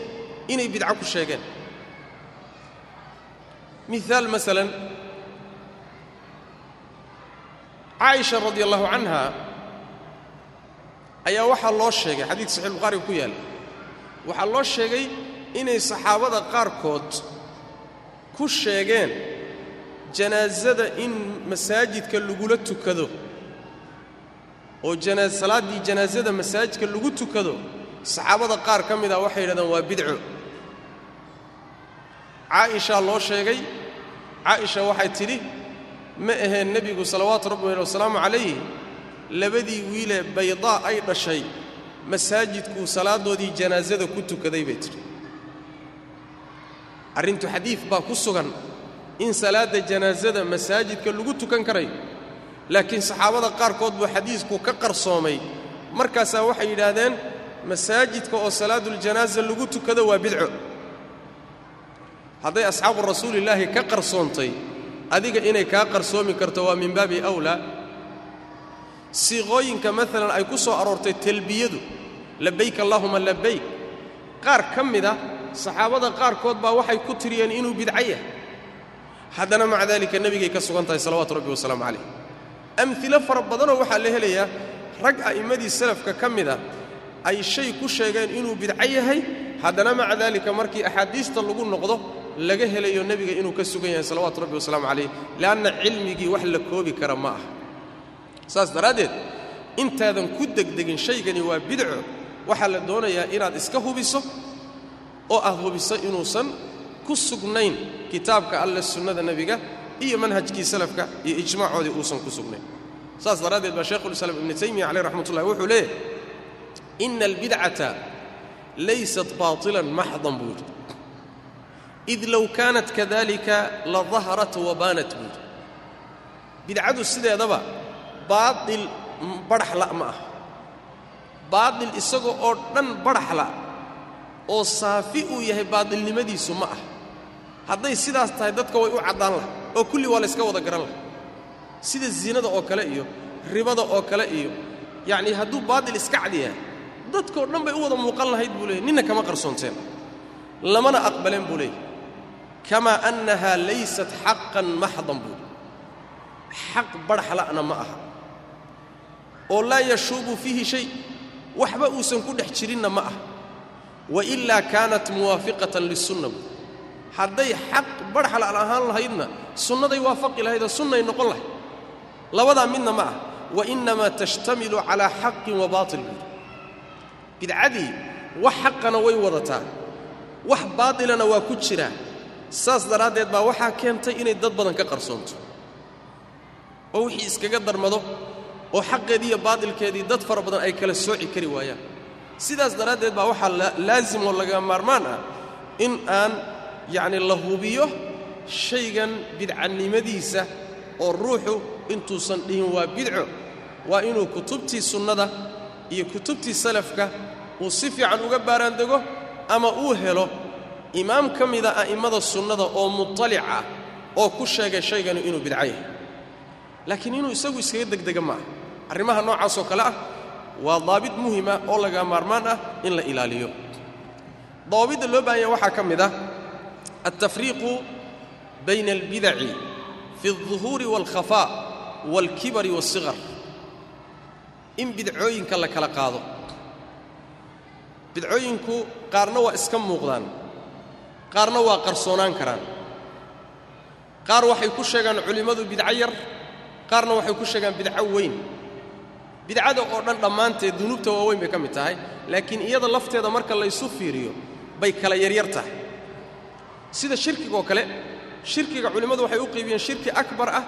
inay bidco ku sheegeen. Miaal masalan caaisha radi allahu canha ayaa waxaa loo sheegay xadiid saxiix bukhaariga ku yaalla waxaa loo sheegay inay saxaabada qaarkood ku sheegeen janaasada in masaajidka lagula tukado oo salaaddii janaasada masaajidka lagu tukado saxaabada qaar ka mid ah waxay yidhahdeen waa bidco. Caaishaa loo sheegay caaisha waxay tidhi ma aheen nebigu salawaatu rabbi wali wasalaamu calayh labadii wiilee baydaa ay dhashay masaajidkuu salaaddoodii janaasada ku tukaday bay tidhi. Arrintu xadiid baa ku sugan in salaadda janaasada masaajidka lagu tukan karayo laakiin saxaabada qaarkood buu xadiisku ka qarsoomay. Markaasaa waxay yidhaahdeen masaajidka oo salaaduljanaasa lagu tukado waa bidco. Hadday asxaabu rasuulillaahi ka qarsoontay adiga inay kaa qarsoomi karto waa min baabi awlaa siiqooyinka maalan ay ku soo aroortay talbiyadu labayk allaahuma labayk qaar ka mida saxaabada qaarkood baa waxay ku tiriyeen inuu bidco yahay. Haddana maca daalika nebigay ka sugan tahay salawaatu rabbi wasalaamu calayh. Amhilo fara badanoo waxaa la helayaa rag a'immadii salafka ka mida ay shay ku sheegeen inuu bidco yahay. Haddana maca daalika markii axaadiista lagu noqdo laga helayo nebiga inuu ka sugan yahay salawaatu rabbi wasalaamu calayh le'anna cilmigii wax la koobi kara ma aha. Saas daraaddeed intaadan ku degdegin shaygani waa bidco. Waxaa la doonayaa inaad iska hubiso oo aad hubiso inuusan ku sugnayn kitaabka alle sunnada nebiga iyo manhajkii salafka iyo ijmaacoodii uusan ku sugnayn. Saas daraaddeed baa shaykhulislaam ibnu taymiya caleyh raxmat ullahi wuxuu leeyahy ina albidcata laysat baatilan maxdan buu yidhi id low kaanat kadalika la daharat wa baanat buu yidhi bidcadu sideedaba baatil badhaxla ma ah baatil isaga oo dhan badhaxla oo saafi uu yahay baatilnimadiisu ma ah hadday sidaas tahay dadka way u caddaan laha oo kulli waa layska wada garan laha sida zinada oo kale iyo ribada oo kale iyo yacnii hadduu baatil iska cad yahay dadkao dhan bay u wada muuqan lahayd buu leeyay ninna kama qarsoonteen lamana aqbaleen buu leeyay kamaa annahaa laysat xaqan maxdan buu xaq badhaxla'na ma aha oo laa yashuubu fiihi shay waxba uusan ku dhex jirinna ma ah wa ilaa kaanat muwaafiqatan lisunna buu hadday xaq badhaxla'an ahaan lahaydna sunnaday waafaqi lahaydoo sunnay noqon lahayd labadaa midna ma ah wa innamaa tashtamilu calaa xaqin wa baatil buudi bidcadii wax xaqana way wadataa wax baatilana waa ku jiraa saas daraaddeed baa waxaa keentay inay dad badan ka qarsoonto. oo wixii iskaga darmado oo xaqeedii iyo baatilkeedii dad fara badan ay kala sooci kari waayaan. Sidaas daraaddeed baa waxaa laasim oo laga maarmaan ah in aan yacni la hubiyo shaygan bidcanimadiisa oo ruuxu intuusan dhihin waa bidco waa inuu kutubtii sunnada iyo kutubtii salafka uu si fiican uga baaraandego ama uu helo imaam ka mida a'immada sunnada oo mutalic ah oo ku sheegay shaygani inuu bidco yahay. Laakiin inuu isagu iskaga degdega ma aha arrimaha noocaasoo kale ah waa daabit muhima oo laga maarmaan ah in la ilaaliyo. Dawaabidda loo baahanya waxaa ka mid ah altafriiqu bayna albidaci fi alduhuuri waalkhafaa waalkibari waasiqar in bidcooyinka la kala qaado. Bidcooyinku qaarna waa iska muuqdaan qaarna waa qarsoonaan karaan. Qaar waxay ku sheegaan culimmadu bidco yar qaarna waxay ku sheegaan bidco weyn. Bidcada oo dhan dhammaanteed dunuubta waaweyn bay ka mid tahay laakiin iyada lafteeda marka laysu fiiriyo bay kala yaryar tahay. Sida shirkigaoo kale shirkiga culimmadu waxay u qaybiyeen shirki akbar ah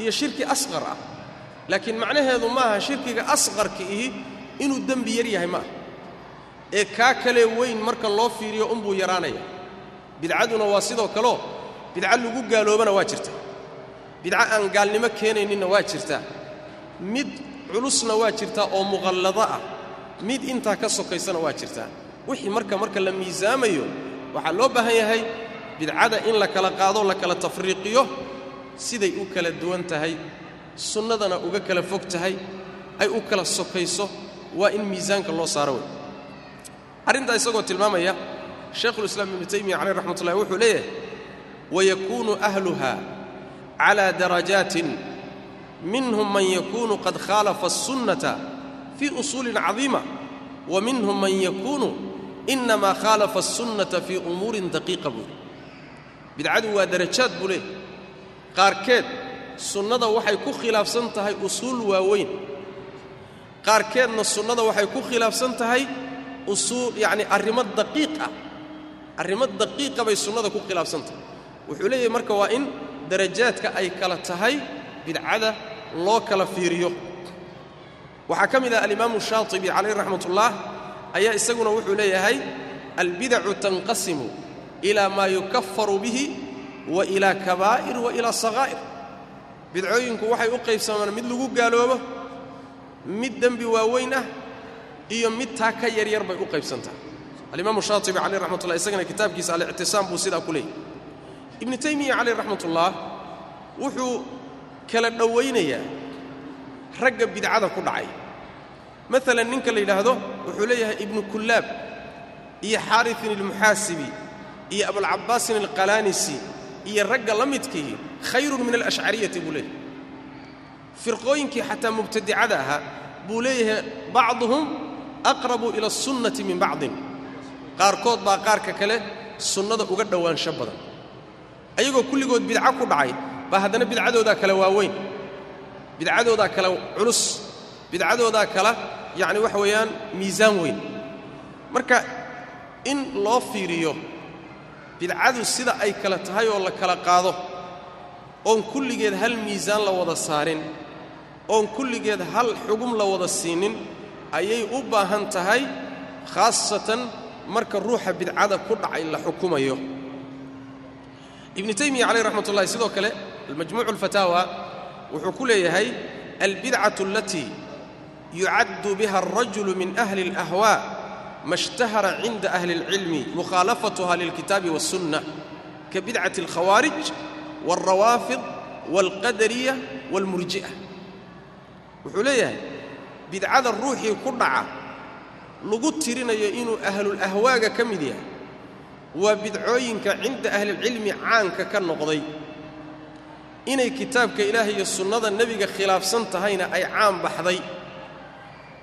iyo shirki asqar ah. Laakiin macnaheedu maaha shirkiga asqarka ihi inuu dembi yar yahay maaha. Ee kaa kalee weyn marka loo fiiriyo unbuu yaraanaya bidcaduna waa sidoo kaleo bidco lagu gaaloobana waa jirta. Bidco aan gaalnimo keenayninna waa jirtaa mid culusna waa jirtaa oo muqallado ah. Mid intaa ka sokaysana waa jirtaa wixii marka marka la miisaamayo waxaa loo baahan yahay bidcada in la kala qaado la kala tafriiqiyo siday u kala duwan tahay sunnadana uga kala fog tahay ay u kala sokayso waa in miisaanka loo saaro wey arrintaa isagoo tilmaamaya shaekhulislaam ibnu taymiya caleyh raxmatullahi wuxuu leeyahay wayakuunu ahluha calaa darajaatin minhum man yakuunu qad khaalafa alsunnata fii usuulin cadiima wa minhum man yakuunu inamaa khaalafa alsunnata fii umuurin daqiiqa buuli bidcadu waa darajaad buu leeyahy qaarkeed sunnada waxay ku khilaafsan tahay usuul waaweyn. Qaarkeedna sunnada waxay ku khilaafsan tahay usuul yacni arrimo daqiiq ah arrimo daqiiqa bay sunnada ku khilaafsan tahay wuxuu leeyahay marka waa in darajaadka ay kala tahay bidcada loo kala fiiriyo. Waxaa ka mid ah alimaamu shaatibi calayh raxmat ullah ayaa isaguna wuxuu leeyahay albidacu tanqasimu ilaa maa yukafaru bihi wa ilaa kabaa'ir wa ilaa sakaa'ir bidcooyinku waxay u qaybsamaan mid lagu gaaloobo mid dembi waaweyn ah iyo mid taa ka yaryar bay u qaybsantaha alimaamu shaatibi caleyh raxmat ullah isagana kitaabkiisa alictisaam buu sidaa ku leeyahy ibnu taymiya caleyh raxmat ullah wuxuu kala dhowaynayaa ragga bidcada ku dhacay. Maalan ninka la yidhaahdo wuxuu leeyahay ibnu kullaab iyo xaarisin almuxaasibi iyo abulcabbaasin alqalaanisi iyo ragga la midkii khayrun min alashcariyati buu leeyahay. Firqooyinkii xataa mubtadicada ahaa buu leeyahay bacduhum aqrabu ila asunnati min bacdin qaarkood baa qaarka kale sunnada uga dhowaansho badan. Ayagoo kulligood bidco ku dhacay baa haddana bidcadoodaa kale waaweyn. Bidcadoodaa kale culus bidcadoodaa kala yacni waxa weeyaan miisaan weyn. Marka in loo fiiriyo bidcadu sida ay kala tahay oo la kala qaado oon kulligeed hal miisaan la wada saarin oon kulligeed hal xugum la wada siinin ayay u baahan tahay khaasatan marka ruuxa bidcada ku dhacay la xukumayo ibnu taymiya calayh raxmat ullahi sidoo kale almajmuucu alfataawa wuxuu ku leeyahay albidcatu alatii yucaddu biha alrajulu min ahli alahwaa ma ishtahara cinda ahli اlcilmi mukhaalafatuha lilkitaabi waاsunna ka bidcati alkhawaarij wاlrawaafid wاlqadariya wاlmurji'a wuxuu leeyahay bidcada ruuxii ku dhaca lagu tirinayo inuu ahlulahwaaga ka mid yahay waa bidcooyinka cinda ahlilcilmi caanka ka noqday. Inay kitaabka ilaahay iyo sunnada nebiga khilaafsan tahayna ay caan baxday.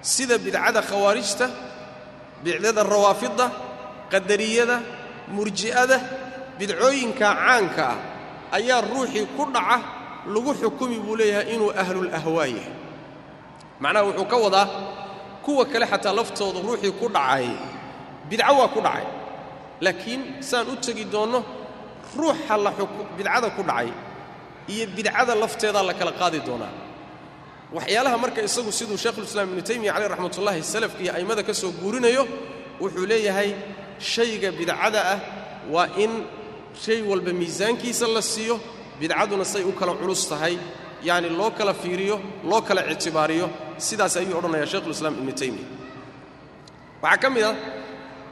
Sida bidcada khawaarijta bidcada rawaafidda qadariyada murji'ada bidcooyinka caanka ah ayaa ruuxii ku dhaca lagu xukumi buu leeyahay inuu ahlulahwaa yahay. Macnaha wuxuu ka wadaa kuwa kale xataa laftooda ruuxii ku dhacay bidco waa ku dhacay. Laakiin saan u tegi doonno ruuxa la bidcada ku dhacay iyo bidcada lafteedaa la kala qaadi doonaa. Waxyaalaha marka isagu siduu sheekhulislaam ibnu taymiya caleyh raxmatullaahi salafka iyo a'immada ka soo guurinayo wuxuu leeyahay shayga bidcada ah waa in shay walba miisaankiisa la siiyo bidcaduna say u kala culus tahay yacni loo kala fiiriyo loo kala ictibaariyo sidaas ayuu odhanayaa sheikhulislaam ibnu taymiya. Waxaa ka mid ah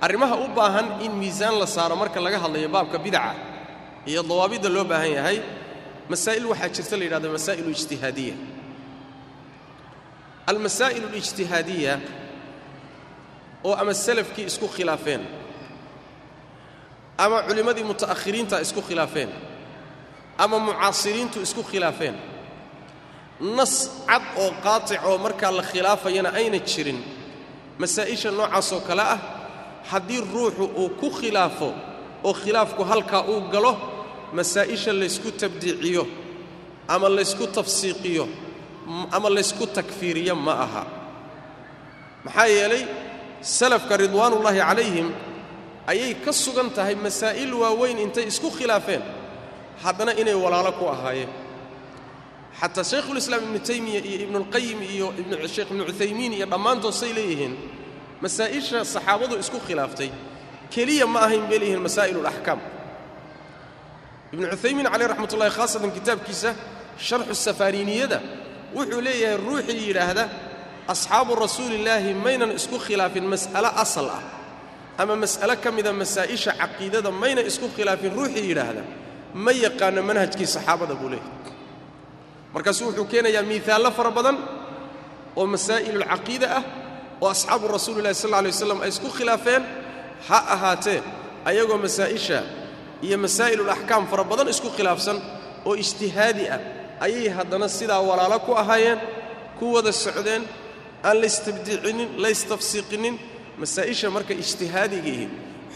arrimaha u baahan in miisaan la saaro marka laga hadlayo baabka bidaca iyo dawaabidda loo baahan yahay masaa'il waxaa jirta la yidhahdo masaa'ilu ijtihaadiya. Almasaa'il alijtihaadiya oo ama salafkii isku khilaafeen ama culimmadii muta'akhiriinta isku khilaafeen ama mucaasiriintu isku khilaafeen nas cad oo qaatic oo markaa la khilaafayana ayna jirin. Masaa'isha noocaasoo kale ah haddii ruuxu uu ku khilaafo oo khilaafku halkaa uu galo masaa'isha laysku tabdiiciyo ama laysku tafsiiqiyo ama laysku takfiiriyo ma aha. Maxaa yeelay salafka ridwaanullaahi calayhim ayay ka sugan tahay masaa'il waaweyn intay isku khilaafeen haddana inay walaalo ku ahaayeen xataa shaykhulislaam ibnu taymiya iyo ibnuulqayim iyo sheekh ibnu cuthaymiin iyo dhammaantood say leeyihiin masaa'isha saxaabadu isku khilaaftay. Keliya ma ahayn bay leeyihiin masaa'ilulaxkaam ibnu cuthaymiin caleyh raxmatullahi khaasatan kitaabkiisa sharxu safaariiniyada wuxuu leeyahay ruuxii yidhaahda asxaabu rasuulillaahi maynan isku khilaafin mas'alo asal ah ama mas'alo ka mida masaa'isha caqiidada maynan isku khilaafin ruuxii yidhaahda. Ma yaqaano manhajkii saxaabada buu leeyahay markaasuu wuxuu keenayaa miisaallo fara badan oo masaa'ilulcaqiida ah oo asxaabu rasuulillahi sal alla alay waslam ay isku khilaafeen ha ahaatee ayagoo masaa'isha iyo masaa'ilulaxkaam fara badan isku khilaafsan oo ijtihaadi ah ayay haddana sidaa walaalo ku ahaayeen ku wada socdeen aan laystabdiicinin laystafsiiqinin masaa'isha marka ijtihaadigiihi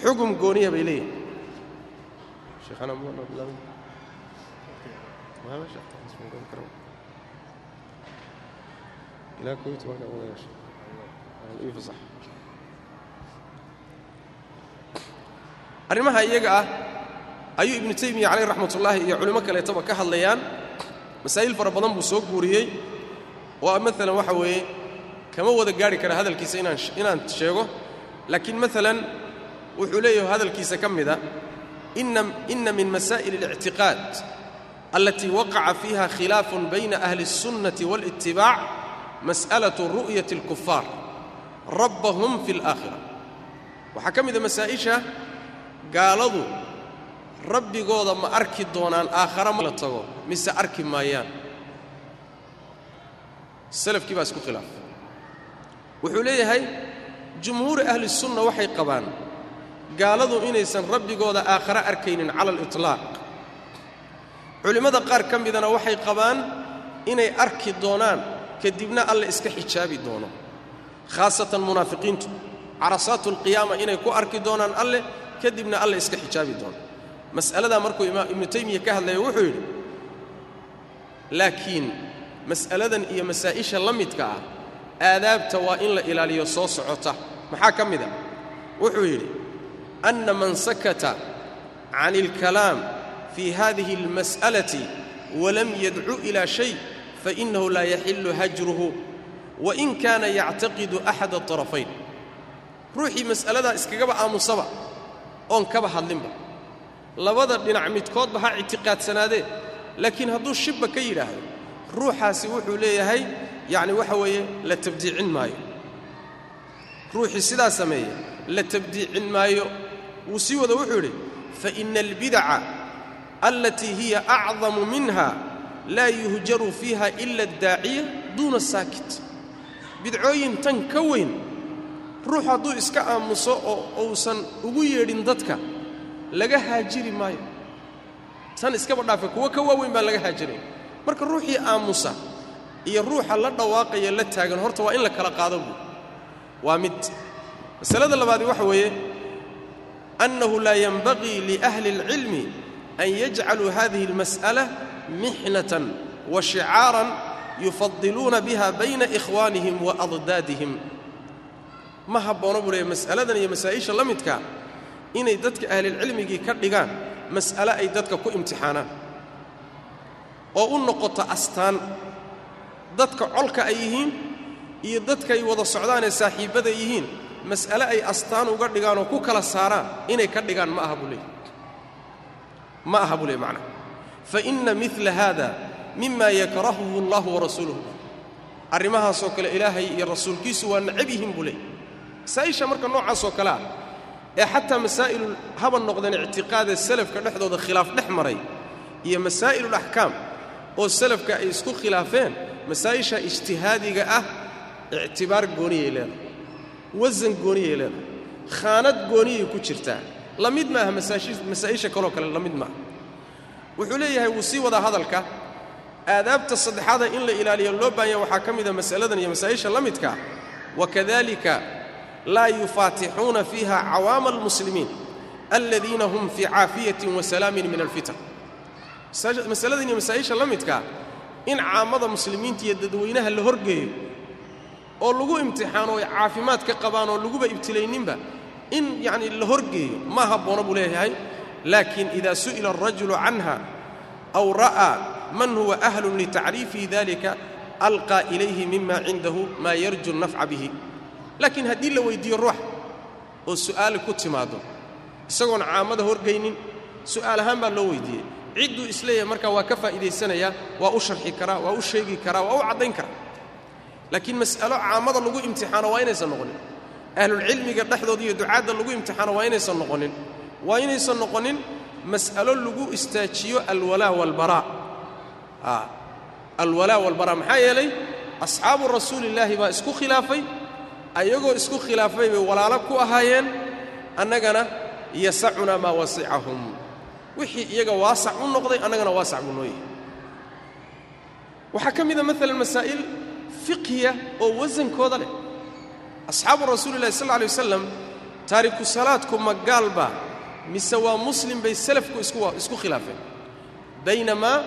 xugum gooniya bay leeyihiin arrimaha iyaga ah ayuu ibnu taymiya caleyh raxmatullaahi iyo culimo kaleetaba ka hadlayaan masaa'il fara badan buu soo guuriyey oo maalan waxa weeye kama wada gaarhi kara hadalkiisa inaan inaan sheego laakiin maalan wuxuu leeyahay hadalkiisa ka mida ina ina min masaa'il اlictiqaad alatii waqaca fiiha khilaafun bayna ahli الsunnati wاlاtibaac mas'alaة ru'yati اlkufaar rabbahum fi اlaakhira waxaa ka mida masaa'isha gaaladu rabbigooda ma arki doonaan aakhara ma la tago mise arki maayaan salafkii baa isku khilaafay wuxuu leeyahay jumhuuri ahli sunna waxay qabaan gaaladu inaysan rabbigooda aakhare arkaynin cala aliطlaaq culimmada qaar ka midana waxay qabaan inay arki doonaan kadibna alle iska xijaabi doono. Khaasatan munaafiqiintu carasaatu alqiyaama inay ku arki doonaan alleh kadibna alle iska xijaabi doono mas'aladaa markuu ibnu taymiya ka hadlaya wuxuu yidhi laakiin mas'aladan iyo masaa'isha la midka ah aadaabta waa in la ilaaliyo soo socota. Maxaa ka mid a? Wuxuu yidhi anna man sakata can اlkalaam fii hadihi اlmas'alati walam yadcu ilaa shay fainahu laa yaxillu hajruhu wain kaana yactaqidu axad aطarafayn ruuxii mas'aladaa iskagaba aamusaba oon kaba hadlinba labada dhinac midkoodba ha ictiqaadsanaadee laakiin hadduu shibba ka yidhaahdo ruuxaasi wuxuu leeyahay yacni waxa weeye la tabdiicin maayo ruuxii sidaa sameeya la tabdiicin maayo wuu sii wada wuxuu yidhi faina albidaca alatii hiya acdamu minha laa yuhjaru fiiha ila addaaciya duuna saakit bidcooyin tan ka weyn ruux hadduu iska aamuso oo uusan ugu yeedhin dadka laga haajiri maayo tan iskaba dhaafe kuwo ka waaweyn baan laga haajiray marka ruuxii aamusa iyo ruuxa la dhawaaqaya la taagan horta waa in la kala qaado buu waa mid masalada labaadi waxa weeye annahu laa yanbagii liahli اlcilmi an yajcaluu hadihi اlmas'ala mixnatan wa shicaaran yufadiluuna biha bayna ikhwaanihim wa addaadihim ma habboona buu leeya mas'aladan iyo masaa'isha la midkaa inay dadka ahlilcilmigii ka dhigaan mas'ale ay dadka ku imtixaanaan oo u noqoto astaan dadka colka ay yihiin iyo dadkay wada socdaanee saaxiibbada yihiin mas'ale ay astaan uga dhigaan oo ku kala saaraan inay ka dhigaan ma buu leey ma aha buu leey macnaa fa inna midla haada mima yakrahuhu allahu warasuuluhu arrimahaasoo kale ilaahay iyo rasuulkiisu waa necab yihiin buu leey masaa'isha marka noocaasoo kale ah ee xataa masaa'ilul haba noqdeen ictiqaadee salafka dhexdooda khilaaf dhex maray iyo masaa'ilul axkaam oo salafka ay isku khilaafeen masaa'isha ijtihaadiga ah ictibaar gooniyay leedahay wasan gooniyay leedahay khaanad gooniyay ku jirtaa la mid maaha masaa'isha kaloo kale la mid maaha. Wuxuu leeyahay wuu sii wadaa hadalka aadaabta saddexaada in la ilaaliyo loo baahanya waxaa ka mida mas'aladan iyo masaa'isha la midkaa wakadalika laa yufaatixuuna fiiha cawaama almuslimiin aladiina hum fii caafiyatin wa salaamin min alfitan. Masaladan iyo masaa'isha la midkaa in caammada muslimiinta iyo dadweynaha la horgeeyo oo lagu imtixaano ay caafimaad ka qabaan oo laguba ibtilayninba in yacni la horgeeyo ma habboona buu leeyahay. Laakiin ida su'ila alrajulu canha aw ra'aa man huwa ahlun litacriifihi dalika alqaa ilayhi mima cindahu maa yarju nafca bihi. Laakiin haddii la weyddiiyo ruux oo su'aali ku timaaddo isagoon caammada horgaynin su'aal ahaan baa loo weyddiiyey cidduu is leeyahay markaa waa ka faa'iidaysanayaa waa u sharxi karaa waa u sheegi karaa waa u caddayn karaa. Laakiin mas'alo caammada lagu imtixaano waa inaysan noqonin ahlulcilmiga dhexdooda iyo ducaadda lagu imtixaano waa inaysan noqonin. Waa inaysan noqonin mas'alo lagu istaajiyo alwalaa walbaraa alwalaa walbaraa maxaa yeelay asxaabu rasuulillaahi baa isku khilaafay. Ayagoo isku khilaafay bay walaalo ku ahaayeen. Annagana yasacunaa maa wasicahum. Wixii iyaga waasac u noqday annagana waasac buu noo yahay waxaa ka mida maalan masaa'il fiqhiya oo wasankooda leh asxaabu rasuulillahi sal alay wasalam taariku salaadku ma gaalba mise waa muslim bay salafku isku khilaafeen. Baynamaa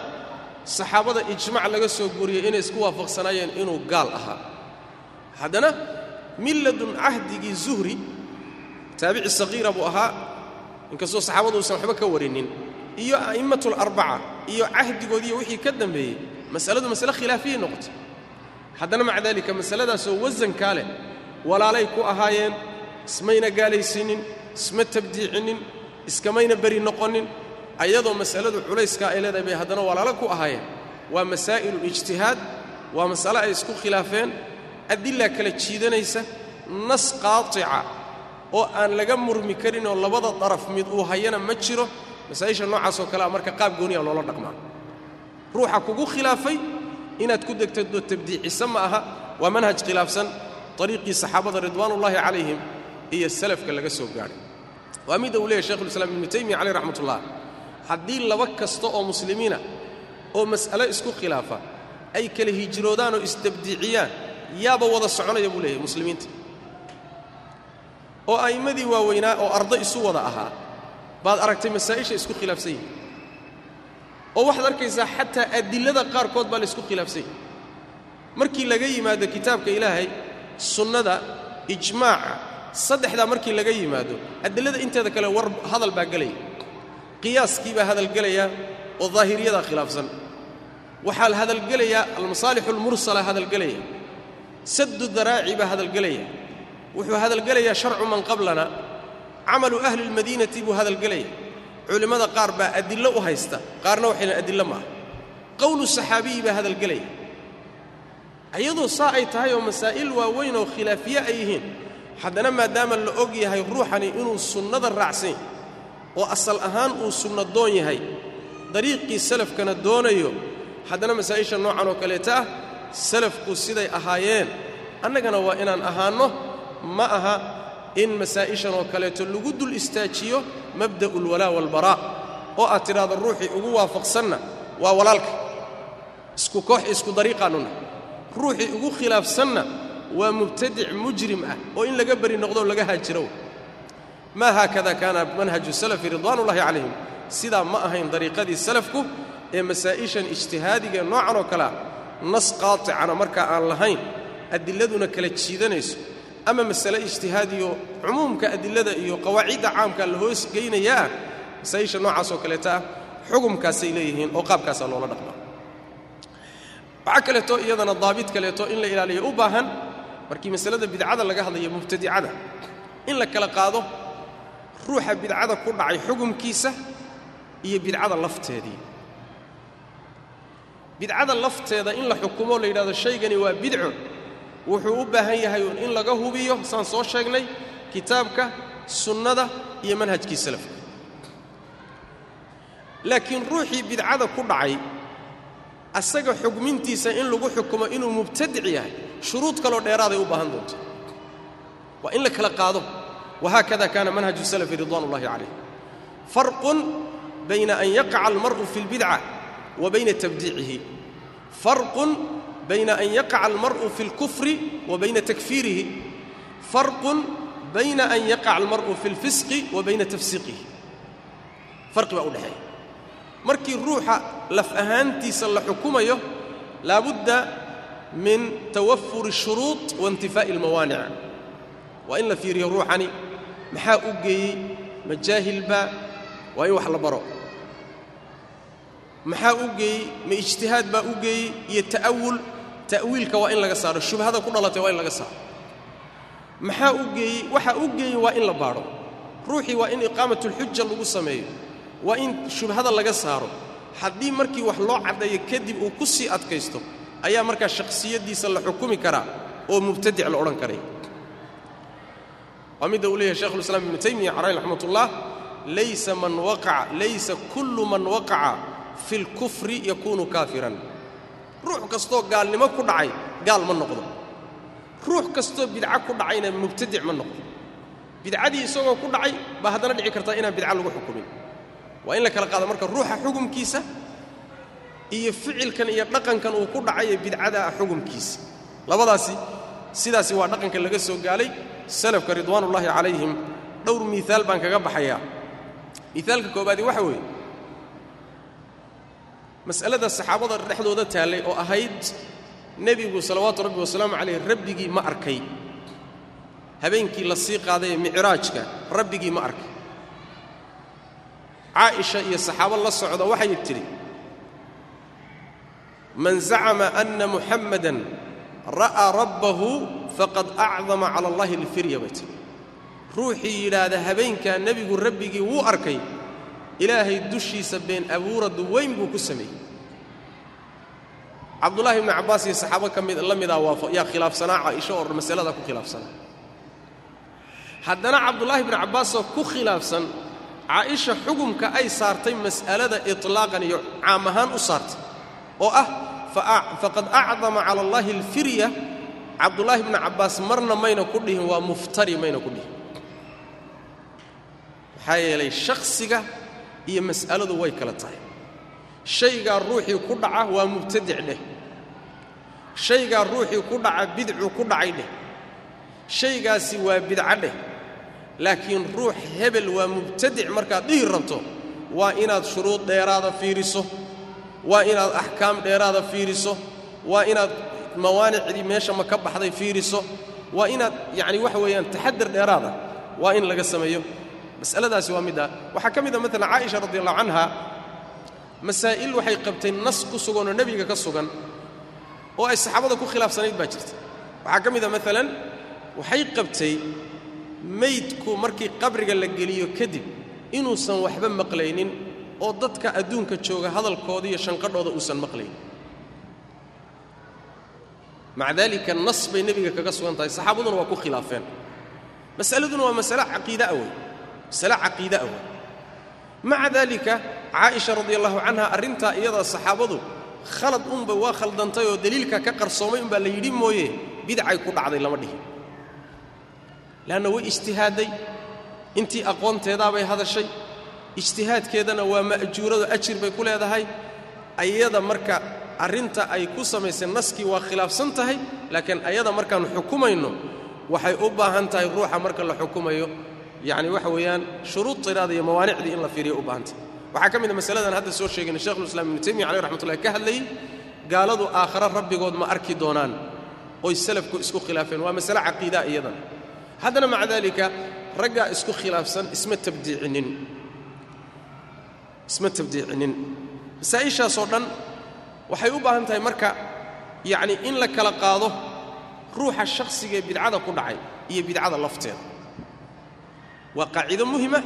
saxaabada ijmac laga soo guuriyey inay isku waafaqsanaayeen inuu gaal ahaa. Haddana milladun cahdigii zuhri taabici saqiira buu ahaa inkastoo saxaabadu uusan waxba ka warinin iyo a'immatlarbaca iyo cahdigoodiiyo wixii ka dambeeyey masaladu masale khilaafiyay noqotay. Haddana maca daalika masaladaasoo wasankaa leh walaalay ku ahaayeen ismayna gaalaysiinin isma tabdiicinin iskamayna beri noqonin ayadoo mas'aladu culayskaa ay leedahay bay haddana walaalo ku ahaayeen. Waa masaa'ilulijtihaad waa masale ay isku khilaafeen adilaa kala jiidanaysa nas qaatica oo aan laga murmi karin oo labada daraf mid uu hayana ma jiro masaa'isha noocaasoo kalea marka qaab gooniya loola dhaqmaa ruuxa kugu khilaafay inaad ku degtado tabdiicisa ma aha waa manhaj khilaafsan ariiqii saxaabada ridwaanullaahi calayhim iyo salafka laga soo gaadhay waa midda uu leeyahy shekhulislaam ibnu taymiya caleyh raxmatullah haddii laba kasta oo muslimiina oo mas'alo isku khilaafa ay kala hijroodaan oo istabdiiciyaan yaaba wada soconaya buu leeyahay muslimiinta oo a'immadii waaweynaa oo arday isu wada ahaa baad aragtay masaa'isha isku khilaafsan yihiin oo waxaad arkaysaa xataa adillada qaarkood baa la isku khilaafsan yahi markii laga yimaado kitaabka ilaahay sunnada ijmaaca saddexdaa markii laga yimaado adillada inteeda kale war hadal baa gelaya qiyaaskii baa hadal gelaya oo daahiriyadaa khilaafsan. Waxaa la hadalgelayaa almasaalixu almursala hadalgelaya saddu daraaci baa hadalgelaya wuxuu hadalgelayaa sharcu man qablana. Camalu ahli lmadiinati buu hadalgelaya culimmada qaar baa adillo u haysta qaarna waxayna adillo maaha. Qowlu saxaabiyi baa hadalgelaya iyadoo saa ay tahay oo masaa'il waaweyn oo khilaafiye ay yihiin haddana maadaama la og yahay ruuxani inuu sunnada raacsan oo asal ahaan uu sunnadoon yahay dariiqii salafkana doonayo haddana masaa'isha noocan oo kaleeta ah salafku siday ahaayeen. Annagana waa inaan ahaanno ma aha in masaa'ishan oo kaleeto lagu dul istaajiyo mabda'u alwalaa waalbaraa oo aad tidhaahdo ruuxii ugu waafaqsanna waa walaalka. Isku koox isku dariiqaannuna ruuxii ugu khilaafsanna waa mubtadic mujrim ah oo in laga beri noqdoo laga haajiro. Maa haakada kaana manhaju salafi ridwaanullahi calayhim sidaa ma ahayn dariiqadii salafku ee masaa'ishan ijtihaadiga noocan oo kalea nas qaaticana markaa aan lahayn adilladuna kala jiidanayso. Ama masale ijtihaadiyo cumuumka adilada iyo qawaacidda caamka la hoos geynayaa masaa'isha noocaas oo kaleeta ah xugumkaasay leeyihiin oo qaabkaasaa loola dhaqmaa waxaa kaleeto iyadana daabit kaleeto in la ilaaliyo u baahan. Markii masalada bidcada laga hadlayo mubtadicada in la kala qaado ruuxa bidcada ku dhacay xugumkiisa iyo bidcada lafteedii bidcada lafteeda in la xukumo la yidhahdo shaygani waa bidco. Wuxuu u baahan yahay in laga hubiyo saan soo sheegnay kitaabka sunnada iyo manhajkii salafka. Laakiin ruuxii bidcada ku dhacay asaga xugmintiisa in lagu xukumo inuu mubtadic yahay shuruud kaloo dheeraaday u baahan doonto waa in la kala qaado wahaakada kaana manhaju salafi ridwan ullahi calayh farqun bayna an yaqaca almar'u fi اlbidca wa bayna tabdiicihi farqun bayna an yaqaca almar'u fi اlkufri wa bayna takfiirihi farqun bayna an yaqaca almar'u fi اlfisqi wa bayna tafsiiqihi farqi baa u dhexeeya markii ruuxa laf ahaantiisa la xukumayo laabudda min tawafuri الshuruuط waاntifaa'i اlmawaanic waa in la fiiriyo ruuxani maxaa u geeyey ma jaahilbaa waa in wax la baro maxaa u geeyey ma ijtihaad baa u geeyey iyo ta'awul ta'wiilka waa in laga saaro shubhada ku dhalatay waa in laga saaro maxaa u geeyey waxa u geeyey waa in la baadho ruuxii waa in iqaamatulxuja lagu sameeyo waa in shubhada laga saaro. Haddii markii wax loo caddeeyo kadib uu ku sii adkaysto ayaa markaa shakhsiyaddiisa la xukumi karaa oo mubtadic la odhan karaya waa midda uu leeyahay shekhulislaam ibnu taymiya calayh raxmatullah laysa man waqaca laysa kullu man waqaca fi lkufri yakuunu kaafiran. Ruux kastoo gaalnimo ku dhacay gaal ma noqdo. Ruux kastoo bidco ku dhacayna mubtadic ma noqdo. Bidcadii isagoo ku dhacay baa haddana dhici kartaa inaan bidca lagu xukumin waa in la kala qaado marka ruuxa xugumkiisa iyo ficilkan iyo dhaqankan uu ku dhacaye bidcada ah xugumkiisa labadaasi sidaasi waa dhaqanka laga soo gaalay. Salafka ridwaanullaahi calayhim dhowr miiaal baan kaga baxayaa. Miaalka koobaadi waxa weeye mas'alada saxaabada dhexdooda taallay oo ahayd nebigu salawaatu rabbi wasalaamu calayh rabbigii ma arkay. Habeenkii la sii qaaday ee micraajka rabbigii ma arkay caaisha iyo saxaabo la socda waxay tidhi man zacama anna muxammadan ra'aa rabbahu faqad acdama cala allahi alfirya bay tidhi. Ruuxii yidhaahda habeenkaa nebigu rabbigii wuu arkay ilaahay dushiisa been abuuradu weyn buu ku sameeyey. Cabdullaahi ibnu cabbaas iyo saxaabo ka mid la midaa waa yaa khilaafsanaa caaisho oo masalada ku khilaafsanaa? Haddana cabdullaahi ibnu cabbaasoo ku khilaafsan caaisha xugumka ay saartay mas'alada itlaaqan iyo caam ahaan u saartay oo ah faqad acdama cala allaahi alfirya. Cabdullaahi ibnu cabbaas marna mayna ku dhihin waa muftari mayna ku dhihin. Maxaa yeelay shakhsiga iyo mas'aladu way kala tahay. Shaygaa ruuxii ku dhaca waa mubtadic dheh. Shaygaa ruuxii ku dhaca bidcu ku dhacay dheh. Shaygaasi waa bidco dheh laakiin ruux hebel waa mubtadic markaad dhihi rabto. Waa inaad shuruud dheeraada fiiriso. Waa inaad axkaam dheeraada fiiriso. Waa inaad mawaanicdii meesha ma ka baxday fiiriso. Waa inaad yacni waxa weeyaan taxadar dheeraada waa in laga sameeyo. Mas'aladaasi waa middaa waxaa ka mid a maalan caaisha radi allahu canha masaa'il waxay qabtay nas ku sugan oo nebiga ka sugan oo ay saxaabada ku khilaafsanayd baa jirta. Waxaa ka mid a maalan waxay qabtay maydku markii qabriga la geliyo kadib inuusan waxba maqlaynin oo dadka adduunka jooga hadalkooda iyo shanqadhooda uusan maqlaynin. Maca daalika nas bay nebiga kaga sugan tahay. Saxaabaduna waa ku khilaafeen. Masaladuna waa masale caqiidaa wey masale caqiidaa wey maca daalika caaisha radi allahu canha arrintaa iyadaa saxaabadu khalad unba waa khaldantay oo deliilka ka qarsoomay unbaa la yidhi mooye bidcay ku dhacday lama dhihin leanna way ijtihaadday intii aqoonteedaabay hadashay. Ijtihaadkeedana waa ma'juurado ajir bay ku leedahay. Ayada marka arrinta ay ku samaysay naskii waa khilaafsan tahay laakiin ayada markaan xukumayno waxay u baahan tahay ruuxa marka la xukumayo. Yacni waxa weeyaan shuruud tiraada iyo mawaanicdii in la fiiriyo u baahan tahay. Waxaa ka mid a masaladan hadda soo sheegayna shekhulislaam ibnu taymiya caleyh raxmatullahi ka hadlayey gaaladu aakhare rabbigood ma arki doonaan. Oy salafku isku khilaafeen waa masale caqiidaa iyadan haddana maca daalika raggaa isku khilaafsan isma tabdiicinin. Isma tabdiicinin. Masaa'ishaasoo dhan waxay u baahan tahay marka yacni in la kala qaado ruuxa shakhsigaee bidcada ku dhacay iyo bidcada lafteeda. Waa qaacido muhima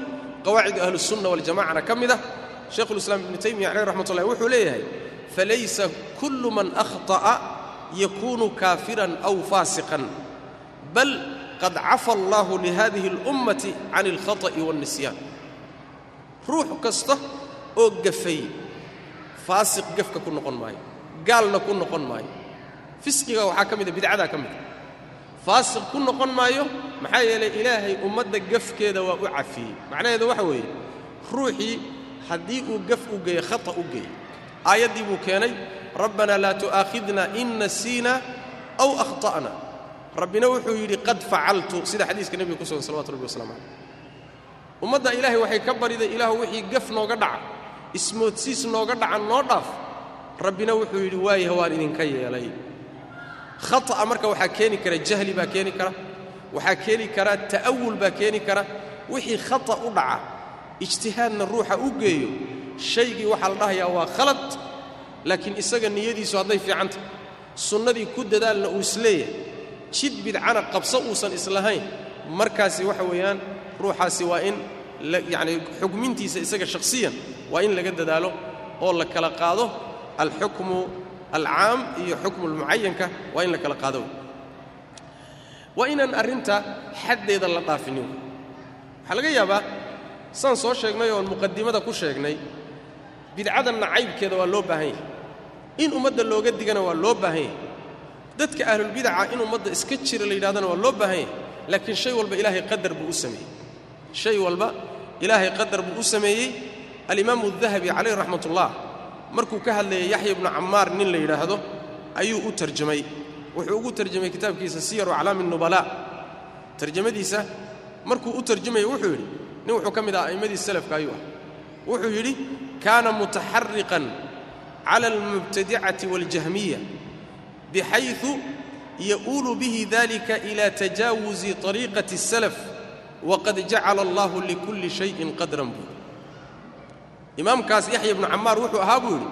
qawaacidu ahlusunna waljamacana ka mid ah. Shaykhulislaam ibnu taymiya caleyh raxmat ullahi wuxuu leeyahay falaysa kullu man akhطa'a yakunu kaafiran aw faasiqan bal qad cafa allaahu lihadihi اlummati can alkhata'i waاlnisyaan ruux kasta oo gafay faasiq gafka ku noqon maayo gaalna ku noqon maayo fisqiga waxaa ka mida bidcadaa ka mida faasiq ku noqon maayo maxaa yeelay ilaahay ummadda gafkeeda waa u cafiyey. Macnaheedu waxa weeye ruuxii haddii uu gaf u geeyo khata u geeyo aayaddii buu keenay rabbanaa laa tu'aakhidna in nasiina aw akhta'na rabbina wuxuu yidhi qad facaltu sida xadiiska nebiga ku sugan salawatu rabbi waslamu calayh ummadda ilaahay waxay ka bariday ilaahu wixii gaf nooga dhaca ismoodsiis nooga dhaca noo dhaaf. Rabbina wuxuu yidhi waayaha waan idinka yeelay. Khata'a marka waxaa keeni kara jahli baa keeni kara waxaa keeni kara ta'awul baa keeni kara. Wixii khata u dhaca ijtihaadna ruuxa u geeyo shaygii waxaa la dhahayaa waa khalad laakiin isaga niyadiisu hadday fiicantah. Sunnadii ku dadaalna uu is leeyahay jid bidcana qabso uusan islahayn. Markaasi waxa weeyaan ruuxaasi waa in yacni xukmintiisa isaga shakhsiyan waa in laga dadaalo oo la kala qaado alxukmu alcaam iyo xukmu lmucayanka waa in la kala qaado. Waa inaan arrinta xaddeeda la dhaafinin. Waxaa laga yaabaa saan soo sheegnay oon muqadimada ku sheegnay bidcada nacaybkeeda waa loo baahan yahay. In ummadda looga digana waa loo baahan yahay dadka ahlulbidaca in ummadda iska jira la yidhahdana waa loo baahan yahay laakiin shay walba ilaahay qadar buu u sameeyey. Shay walba ilaahay qadar buu u sameeyey. Alimaamu dahabi calayh raxmatullah markuu ka hadlayay yaxya ibnu cammaar nin la yidhaahdo ayuu u tarjamay. Wuxuu ugu tarjamay kitaabkiisa siyaru aclaami nubala. Tarjamadiisa markuu u tarjamaya wuxuu yidhi nin wuxuu ka mid ah a'immadii salafka ayuu ah wuxuu yidhi kaana mutaxariqan cala almubtadicati waاljahmiya bixayu yaulu bihi dalika ila tajaawuzi ariiqati اsalaf waqad jacala allahu likulli shayin qadran buuri imaamkaas yaxya ibnu cammaar wuxuu ahaa buu yidhi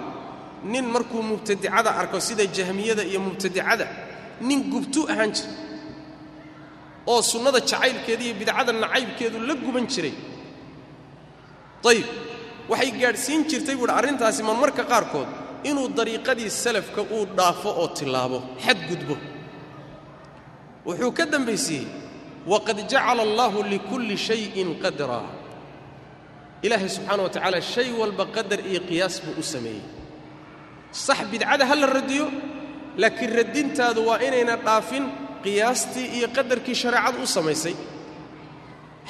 nin markuu mubtadicada arko sida jahmiyada iyo mubtadicada nin gubtuu ahaan jiray oo sunnada jacaylkeeda iyo bidcada nacaybkeedu la guban jiray ayib waxay gaadhsiin jirtay buuhi arrintaasi marmarka qaarkood inuu dariiqadii salafka uu dhaafo oo tillaabo xadgudbo wuxuu ka dambaysiiyey waqad jacala allaahu likulli shayin qadraa ilaahay subxaana wa tacaala shay walba qadar iyo qiyaas buu u sameeyey. Sax bidcada ha la radiyo laakiin radintaadu waa inayna dhaafin qiyaastii iyo qadarkii shareecadu u samaysay.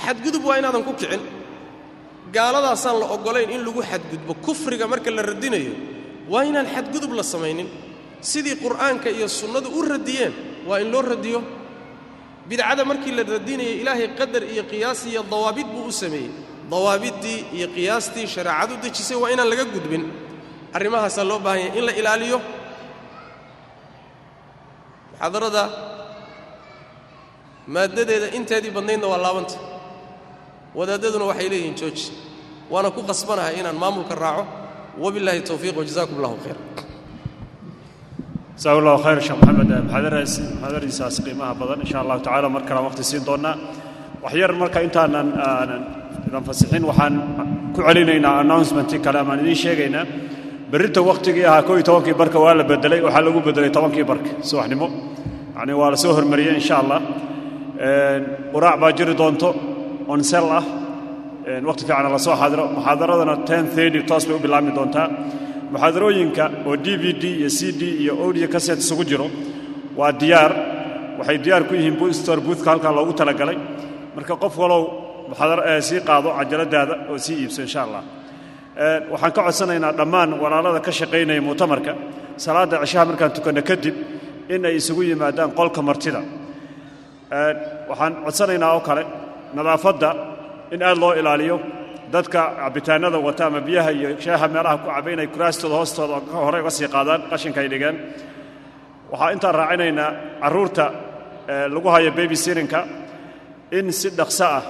Xadgudub waa inaadan ku kicin. Gaaladaasaan la oggolayn in lagu xadgudbo kufriga marka la radinayo waa inaan xadgudub la samaynin. Sidii qur'aanka iyo sunnadu u radiyeen waa in loo radiyo. Bidcada markii la radinayay ilaahay qadar iyo qiyaas iyo dawaabid buu u sameeyey. Dawaabiddii iyo qiyaastii shareecadu dejisay waa inaan laga gudbin. Arrimahaasaa loo baahan yahay in la ilaaliyo. Muxaadarada maaddadeeda inteedii badnaydna waa laabanta. Wadaaddaduna waxay leeyihiin jooji waana ku qasbanahay inaan maamulka raaco wabillahi towfiiq wajazaakum allahu khayr jasaak allahu khayr sheekh maxamed muxaadaradaas muxaadaradiisaas qiimaha badan insha allahu tacala mar kalean waqti siin doonnaa waxyar marka intaanan aanan idan fasixin waxaan ku celinaynaa announcementii kale amaan idiin sheegaynaa berrinta wakhtigii ahaa koo iyo tobankii barka waa la bedelay waxaa lagu bedelay tobankii barka subaxnimo. Yacni waa la soo hormariyey insha allah quraac baa jiri doonto onsel ah wakhti fiicana la soo xaadiro muxaadaradana toos bay u bilaabmi doontaa. Muxaadarooyinka oo d v d iyo c d iyo audio caset isugu jiro waa diyaar. Waxay diyaar ku yihiin booster boothka halkaa loogu talagalay. Marka qof walow muxaadar sii qaado cajaladaada oo sii iibso insha allah waxaan ka codsanaynaa dhammaan walaalada ka shaqaynaya mu'tamarka salaadda cishaha markaan tukanno kadib in ay isugu yimaadaan qolka martida. Waxaan codsanaynaa oo kale nadaafadda in aad loo ilaaliyo. Dadka cabitaanada wata ama biyaha iyo shaaha meelaha ku caba inay kuraastooda hoostooda hore uga sii qaadaan qashinka ay dhigeen waxaa intaan raacinaynaa carruurta lagu hayo baby sirinka in si dhaqso ah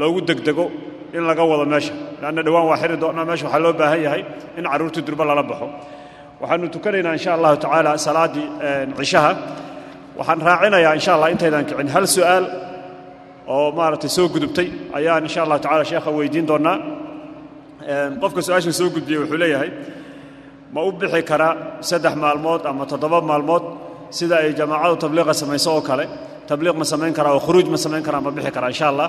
loogu degdego in laga wado meesha. Leanna dhowaan waa xiri doonnaa meesha waxaa loo baahan yahay in carruurtii durba lala baxo. Waxaannu tukanaynaa insha allahu tacaala salaaddii cishaha. Waxaan raacinayaa insha allah intaydaan kicin. Hal su'aal oo maaragtay soo gudubtay ayaan insha allahu tacala sheekha weydiin doonnaa qofka su'aashan soo gudbiyey wuxuu leeyahay ma u bixi karaa saddex maalmood ama toddoba maalmood sida ay jamaacadu tabliiqa samayso oo kale. Tabliiq ma samayn karaa oo khuruuj ma samayn karaa ma bixi karaa insha allah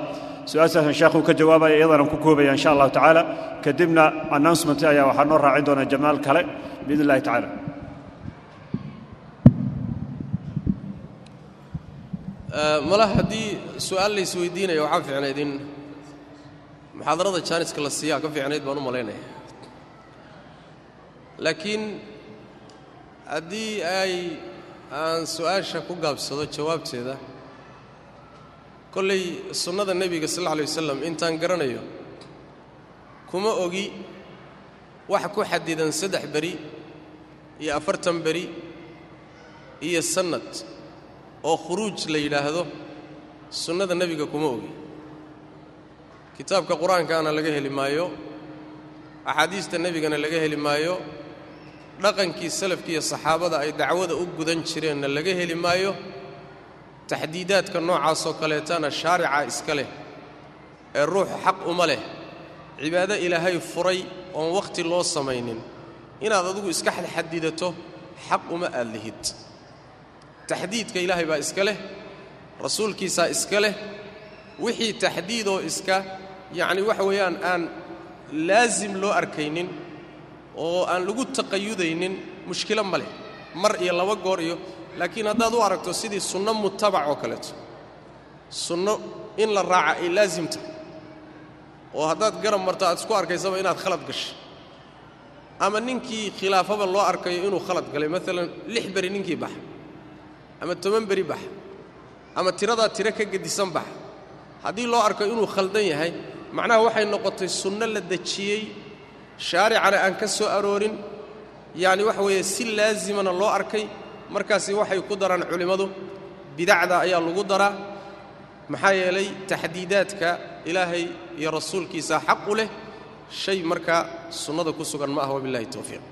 su'aashaasan sheekhuu ka jawaabaya iyadana ku koobaya insha allahu tacaala. Kadibna announcement ayaa waxaa noo raacin doonaa jamaal kale biidn illahi tacala mala haddii su'aal la isweydiinaya waxaa fiicnayd in muxaadarada jaaniska la siiyaa ka fiicnayd baan u malaynaya. Laakiin haddii ay aan su'aasha ku gaabsado jawaabteeda kollay sunnada nebiga sal alla alay wasalam intaan garanayo kuma ogi wax ku xadidan saddex beri iyo afartan beri iyo sannad oo khuruuj la yidhaahdo sunnada nebiga kuma ogi. Kitaabka qur'aankaana laga heli maayo axaadiista nebigana laga heli maayo dhaqankii salafki iyo saxaabada ay dacwada u gudan jireenna laga heli maayo taxdiidaadka noocaasoo kaleetana shaarica iska leh ee ruuxu xaq uma leh cibaado ilaahay furay oon wakhti loo samaynin inaad adigu iska xadxadidato xaq uma aad lihid taxdiidka ilaahay baa iska leh rasuulkiisaa iska leh wixii taxdiidoo iska yacni waxa weeyaan aan laasim loo arkaynin oo aan lagu taqayudaynin mushkilo ma leh mar iyo laba goor iyo laakiin haddaad u aragto sidii sunno mutabac oo kaleeto sunno in la raaca ay laasim tahay oo haddaad garab marto aad isku arkaysaba inaad khalad gashay ama ninkii khilaafaba loo arkayo inuu khalad galay maalan lix beri ninkii baxa ama toban beri baxa ama tiradaa tiro ka gedisan baxa haddii loo arko inuu khaldan yahay macnaha waxay noqotay sunno la dejiyey shaaricana aan ka soo aroorin yacni waxa weeye si laasimana loo arkay markaasi waxay ku daraan culimmadu bidacda ayaa lagu daraa maxaa yeelay taxdiidaadka ilaahay iyo rasuulkiisa xaq u leh shay markaa sunnada ku sugan ma ah wabillahi towfiiq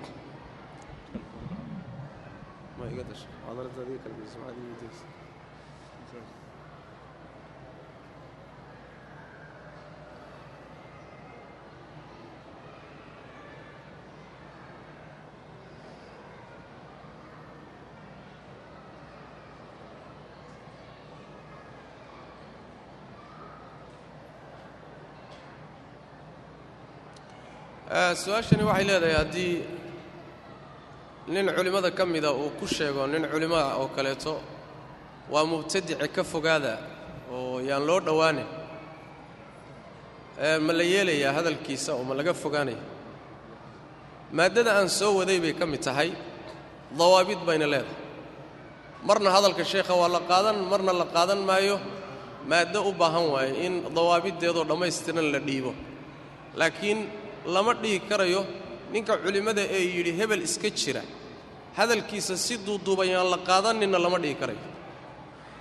su'aashani waxay leedahay haddii nin culimmada ka mida uu ku sheego nin culimmaa oo kaleeto waa mubtadice ka fogaada oo yaan loo dhowaanin ma la yeelayaa hadalkiisa oo ma laga fogaanaya? Maaddada aan soo waday bay ka mid tahay dawaabid bayna leedahay. Marna hadalka sheekha waa la qaadan marna la qaadan maayo. Maaddo u baahan waaye in dawaabiddeedoo dhammaystiran la dhiibo. Laakiin lama dhihi karayo ninka culimmada ee yidhi hebel iska jira. Hadalkiisa si duuduuban yaan la qaadanninna lama dhihi karayo.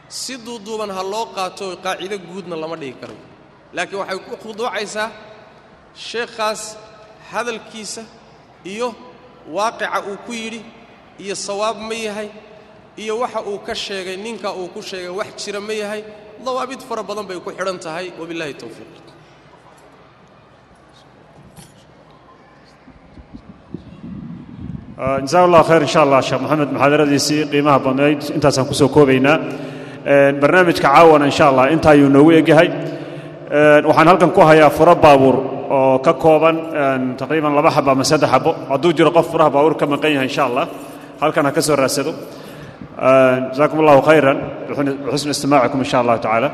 Si duuduuban ha loo qaato qaacido guudna lama dhihi karayo. Laakiin waxay ku khuduucaysaa sheekhaas hadalkiisa iyo waaqica uu ku yidhi iyo sawaab ma yahay iyo waxa uu ka sheegay ninka uu ku sheegay wax jira ma yahay. Dawaabid fara badan bay ku xidhan tahay. Wabillahi towfiiq jasaak allah khayr insha allah sheekh moxamed muxaadaradiisii qiimaha badnayd. Intaasaan ku soo koobaynaa. Barnaamijka caawana insha allah inta ayuu noogu egyahay. Waxaan halkan ku hayaa furo baabuur oo ka kooban taqriiban laba xabo ama saddex xabo. Hadduu jiro qof furaha baabuur ka maqan yahay insha allah halkan ha ka soo raadsado jasakum allahu khayran. Bixusni istimaacikum insha allahu tacaala